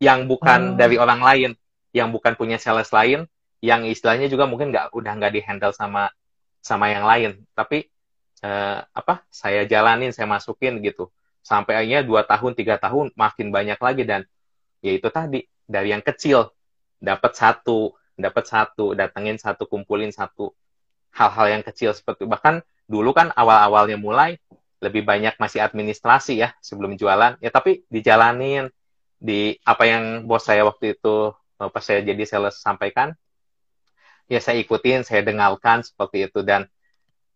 yang bukan oh. dari orang lain, yang bukan punya sales lain, yang istilahnya juga mungkin nggak udah nggak dihandle sama sama yang lain, tapi eh, apa saya jalanin, saya masukin gitu sampai akhirnya dua tahun tiga tahun makin banyak lagi dan ya itu tadi dari yang kecil dapat satu dapat satu, datengin satu, kumpulin satu. Hal-hal yang kecil seperti bahkan dulu kan awal-awalnya mulai lebih banyak masih administrasi ya sebelum jualan. Ya tapi dijalanin di apa yang bos saya waktu itu eh, pas saya jadi sales sampaikan, ya saya ikutin, saya dengarkan seperti itu dan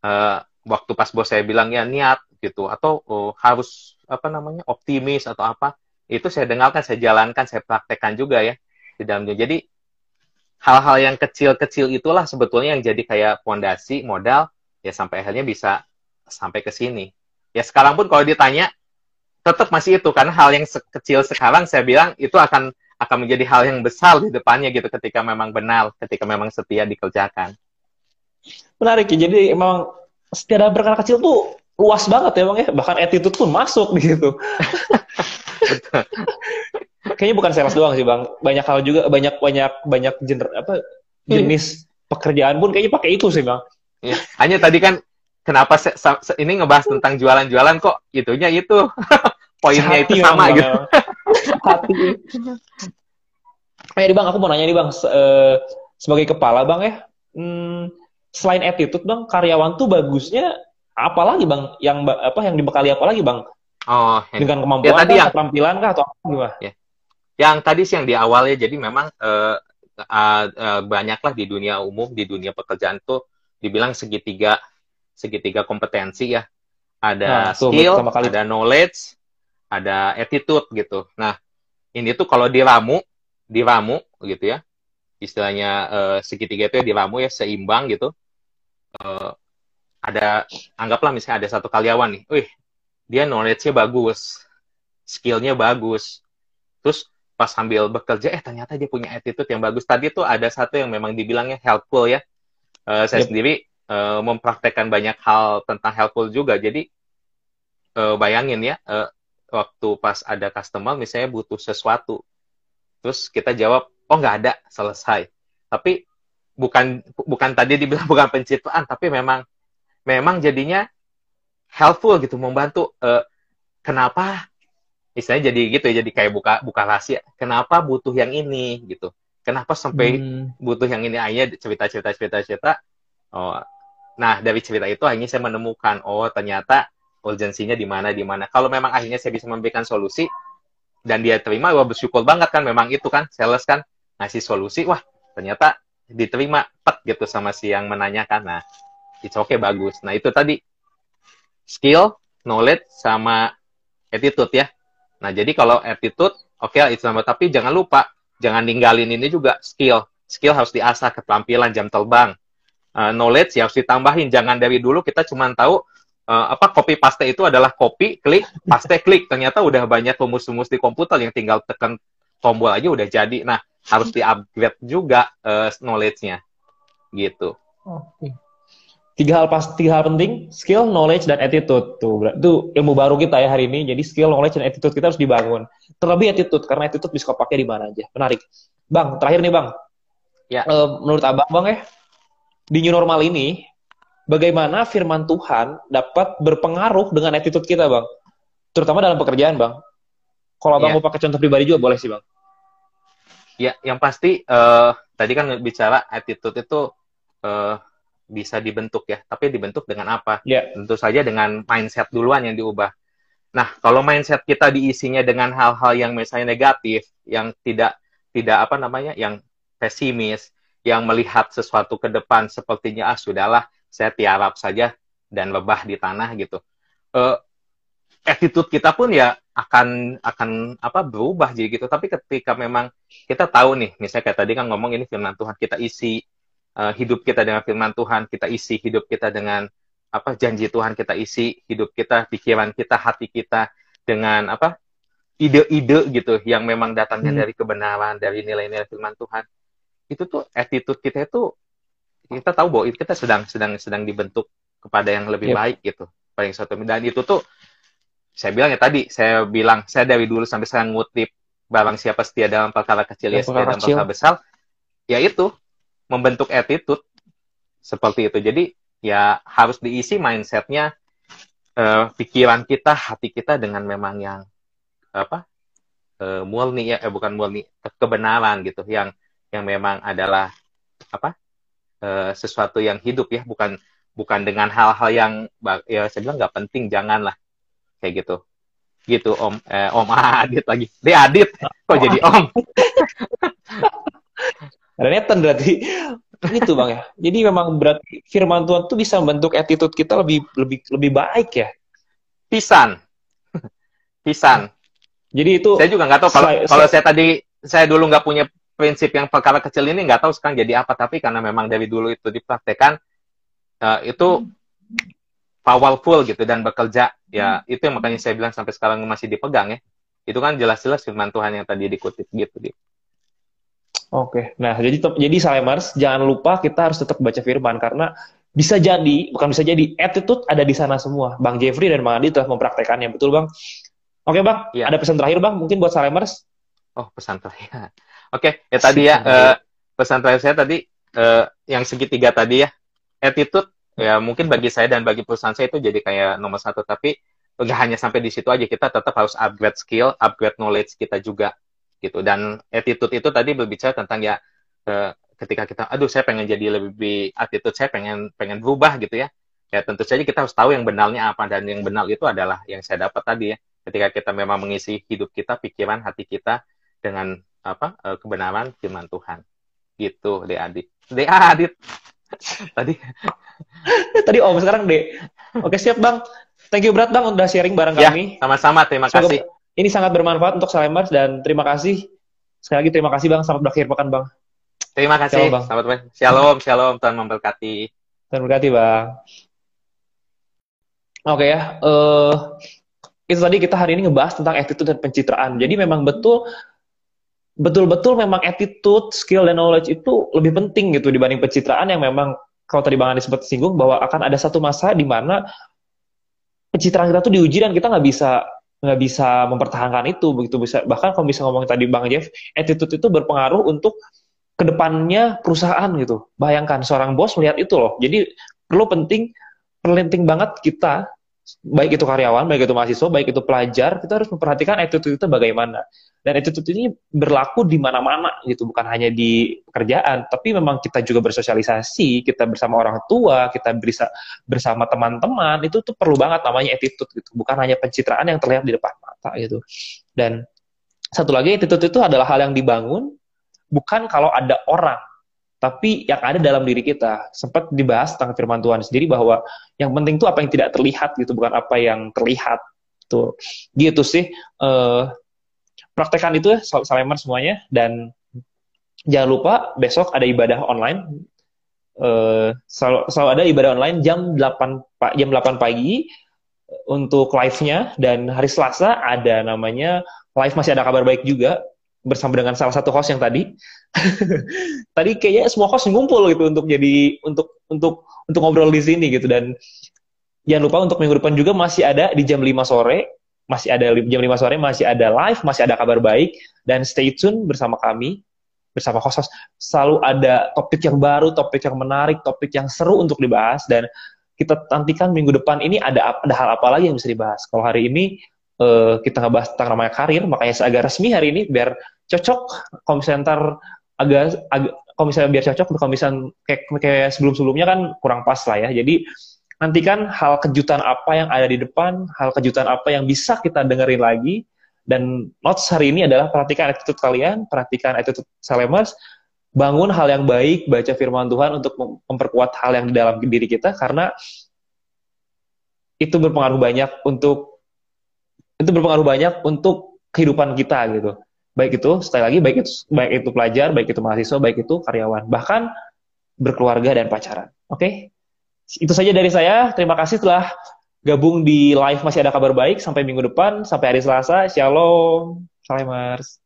uh, waktu pas bos saya bilang ya niat gitu atau uh, harus apa namanya optimis atau apa itu saya dengarkan, saya jalankan, saya praktekkan juga ya di dalamnya. Jadi hal-hal yang kecil-kecil itulah sebetulnya yang jadi kayak fondasi modal ya sampai akhirnya bisa sampai ke sini. Ya sekarang pun kalau ditanya tetap masih itu karena hal yang kecil sekarang saya bilang itu akan akan menjadi hal yang besar di depannya gitu ketika memang benar, ketika memang setia dikerjakan. Menarik ya. Jadi emang setiap berkara kecil tuh luas banget ya bang ya. Bahkan attitude pun masuk *laughs* gitu. Kayaknya bukan sales doang sih bang banyak hal juga banyak banyak banyak jenis apa hmm. jenis hmm. pekerjaan pun kayaknya pakai itu sih bang ya. hanya tadi kan kenapa se se ini ngebahas tentang jualan-jualan kok itunya itu *laughs* poinnya itu sama bang, gitu hati eh bang aku mau nanya nih bang se uh, sebagai kepala bang ya hmm, selain attitude bang karyawan tuh bagusnya apa lagi bang yang apa yang dibekali apa lagi bang Oh, ya. dengan kemampuan ya, tadi kah, yang, keterampilan kah atau apa gimana? Ya. Yang tadi sih yang di awal ya, jadi memang uh, uh, uh, banyaklah di dunia umum, di dunia pekerjaan tuh dibilang segitiga segitiga kompetensi ya. Ada nah, skill, kali. ada knowledge, ada attitude gitu. Nah, ini tuh kalau diramu, diramu gitu ya. Istilahnya uh, segitiga itu ya diramu ya seimbang gitu. Uh, ada anggaplah misalnya ada satu karyawan nih, wih dia knowledge-nya bagus, skill-nya bagus, terus pas sambil bekerja eh ternyata dia punya attitude yang bagus tadi tuh ada satu yang memang dibilangnya helpful ya uh, saya yep. sendiri uh, mempraktekkan banyak hal tentang helpful juga. Jadi uh, bayangin ya uh, waktu pas ada customer misalnya butuh sesuatu terus kita jawab oh nggak ada selesai. Tapi bukan bukan tadi dibilang *laughs* bukan pencitraan tapi memang memang jadinya helpful gitu membantu uh, kenapa? Istilahnya jadi gitu ya jadi kayak buka buka rahasia kenapa butuh yang ini? Gitu. Kenapa sampai hmm. butuh yang ini? Akhirnya cerita cerita cerita cerita oh nah dari cerita itu akhirnya saya menemukan oh ternyata urgensinya di mana di mana kalau memang akhirnya saya bisa memberikan solusi dan dia terima wah bersyukur banget kan memang itu kan sales kan ngasih solusi wah ternyata diterima pet gitu sama si yang menanyakan nah oke okay, bagus nah itu tadi skill, knowledge, sama attitude ya. Nah, jadi kalau attitude, oke okay, itu sama. Tapi jangan lupa, jangan ninggalin ini juga skill. Skill harus diasah, keterampilan, jam terbang. Uh, knowledge ya harus ditambahin. Jangan dari dulu kita cuma tahu uh, apa copy paste itu adalah copy, klik, paste, klik. Ternyata udah banyak rumus-rumus di komputer yang tinggal tekan tombol aja udah jadi. Nah, harus di-upgrade juga uh, knowledge-nya. Gitu. Oke. Okay tiga hal pas tiga hal penting skill knowledge dan attitude tuh itu ilmu baru kita ya hari ini jadi skill knowledge dan attitude kita harus dibangun terlebih attitude karena attitude bisa kau pakai di mana aja menarik bang terakhir nih bang ya uh, menurut abang bang ya di new normal ini bagaimana firman Tuhan dapat berpengaruh dengan attitude kita bang terutama dalam pekerjaan bang kalau abang ya. mau pakai contoh pribadi juga boleh sih bang ya yang pasti uh, tadi kan bicara attitude itu uh, bisa dibentuk ya, tapi dibentuk dengan apa? Yeah. Tentu saja dengan mindset duluan yang diubah. Nah, kalau mindset kita diisinya dengan hal-hal yang misalnya negatif, yang tidak tidak apa namanya, yang pesimis, yang melihat sesuatu ke depan sepertinya ah sudahlah, saya tiarap saja dan lebah di tanah gitu. Uh, attitude kita pun ya akan akan apa berubah jadi gitu. Tapi ketika memang kita tahu nih, misalnya kayak tadi kan ngomong ini firman Tuhan kita isi uh, hidup kita dengan firman Tuhan, kita isi hidup kita dengan apa janji Tuhan kita isi hidup kita, pikiran kita, hati kita dengan apa ide-ide gitu yang memang datangnya hmm. dari kebenaran, dari nilai-nilai firman Tuhan. Itu tuh attitude kita itu kita tahu bahwa kita sedang sedang sedang dibentuk kepada yang lebih yep. baik gitu. Paling satu dan itu tuh saya bilang ya tadi, saya bilang saya dari dulu sampai sekarang ngutip barang siapa setia dalam perkara kecil ya setia dalam perkara besar. Ya itu membentuk attitude seperti itu. Jadi ya harus diisi mindsetnya uh, pikiran kita, hati kita dengan memang yang apa uh, murni ya, eh, bukan murni kebenaran gitu, yang yang memang adalah apa uh, sesuatu yang hidup ya, bukan bukan dengan hal-hal yang ya saya bilang nggak penting, janganlah kayak gitu gitu om eh, om Adit lagi dia Adit kok jadi om *laughs* Ada Nathan berarti itu bang ya. Jadi memang berarti firman Tuhan tuh bisa membentuk attitude kita lebih lebih lebih baik ya. Pisan, pisan. Jadi itu. Saya juga nggak tahu kalau kalau saya tadi saya dulu nggak punya prinsip yang perkara kecil ini nggak tahu sekarang jadi apa tapi karena memang dari dulu itu dipraktekkan uh, itu powerful gitu dan bekerja ya itu yang makanya saya bilang sampai sekarang masih dipegang ya itu kan jelas-jelas firman Tuhan yang tadi dikutip gitu gitu Oke, nah jadi jadi Salemars jangan lupa kita harus tetap baca firman karena bisa jadi bukan bisa jadi attitude ada di sana semua. Bang Jeffrey dan Bang Adi telah mempraktekannya, betul Bang? Oke Bang, ya. ada pesan terakhir Bang mungkin buat Salemars? Oh pesan terakhir. Oke, ya tadi ya uh, pesan terakhir saya tadi uh, yang segitiga tadi ya attitude ya mungkin bagi saya dan bagi perusahaan saya itu jadi kayak nomor satu tapi nggak hanya sampai di situ aja kita tetap harus upgrade skill, upgrade knowledge kita juga gitu. Dan attitude itu tadi berbicara tentang ya uh, ketika kita aduh saya pengen jadi lebih attitude saya pengen pengen berubah gitu ya. Ya tentu saja kita harus tahu yang benarnya apa dan yang benar itu adalah yang saya dapat tadi ya. Ketika kita memang mengisi hidup kita pikiran hati kita dengan apa uh, kebenaran firman Tuhan gitu deh Adit deh Adit *laughs* tadi tadi Om sekarang deh oke siap Bang thank you berat Bang udah sharing bareng ya, kami sama-sama terima Semoga kasih ini sangat bermanfaat untuk Salemars dan terima kasih. Sekali lagi terima kasih Bang, selamat berakhir pekan Bang. Terima kasih. Shalom, bang. Selamat bang. Shalom, shalom. Tuhan memberkati. Tuhan memberkati Bang. Oke okay, ya, uh, itu tadi kita hari ini ngebahas tentang attitude dan pencitraan. Jadi memang betul betul-betul memang attitude, skill dan knowledge itu lebih penting gitu dibanding pencitraan yang memang kalau tadi Bang Andi sempat singgung bahwa akan ada satu masa di mana pencitraan kita tuh diuji dan kita nggak bisa nggak bisa mempertahankan itu begitu. Bisa bahkan kalau bisa ngomong tadi bang Jeff attitude itu berpengaruh untuk ke depannya perusahaan gitu. Bayangkan seorang bos melihat itu loh. Jadi perlu penting penting banget kita baik itu karyawan, baik itu mahasiswa, baik itu pelajar, kita harus memperhatikan attitude kita bagaimana. Dan attitude ini berlaku di mana-mana gitu, bukan hanya di pekerjaan, tapi memang kita juga bersosialisasi, kita bersama orang tua, kita bisa bersama teman-teman, itu tuh perlu banget namanya attitude gitu, bukan hanya pencitraan yang terlihat di depan mata gitu. Dan satu lagi attitude itu adalah hal yang dibangun bukan kalau ada orang, tapi yang ada dalam diri kita. Sempat dibahas tentang firman Tuhan sendiri bahwa yang penting itu apa yang tidak terlihat gitu, bukan apa yang terlihat. Tuh, gitu sih. Uh, praktekan itu ya, Salemer semuanya dan jangan lupa besok ada ibadah online. Uh, selalu, selalu ada ibadah online jam 8 jam 8 pagi untuk live-nya dan hari Selasa ada namanya live masih ada kabar baik juga bersama dengan salah satu host yang tadi. *laughs* tadi kayaknya semua host ngumpul gitu untuk jadi untuk untuk untuk ngobrol di sini gitu dan jangan lupa untuk minggu depan juga masih ada di jam 5 sore masih ada jam 5 sore masih ada live, masih ada kabar baik dan stay tune bersama kami bersama host-host selalu ada topik yang baru, topik yang menarik, topik yang seru untuk dibahas dan kita nantikan minggu depan ini ada ada hal apa lagi yang bisa dibahas. Kalau hari ini uh, kita ngebahas tentang namanya karir, makanya agak resmi hari ini biar cocok kalau misalnya agak, agak misalnya biar cocok kalau misalnya kayak, kayak sebelum-sebelumnya kan kurang pas lah ya. Jadi nantikan hal kejutan apa yang ada di depan, hal kejutan apa yang bisa kita dengerin lagi. Dan notes hari ini adalah perhatikan attitude kalian, perhatikan attitude Salemers, bangun hal yang baik, baca firman Tuhan untuk memperkuat hal yang di dalam diri kita, karena itu berpengaruh banyak untuk itu berpengaruh banyak untuk kehidupan kita gitu. Baik itu sekali lagi baik itu baik itu pelajar, baik itu mahasiswa, baik itu karyawan, bahkan berkeluarga dan pacaran. Oke? Okay? Itu saja dari saya. Terima kasih telah gabung di live masih ada kabar baik sampai minggu depan sampai hari Selasa. Shalom. Salam Mars.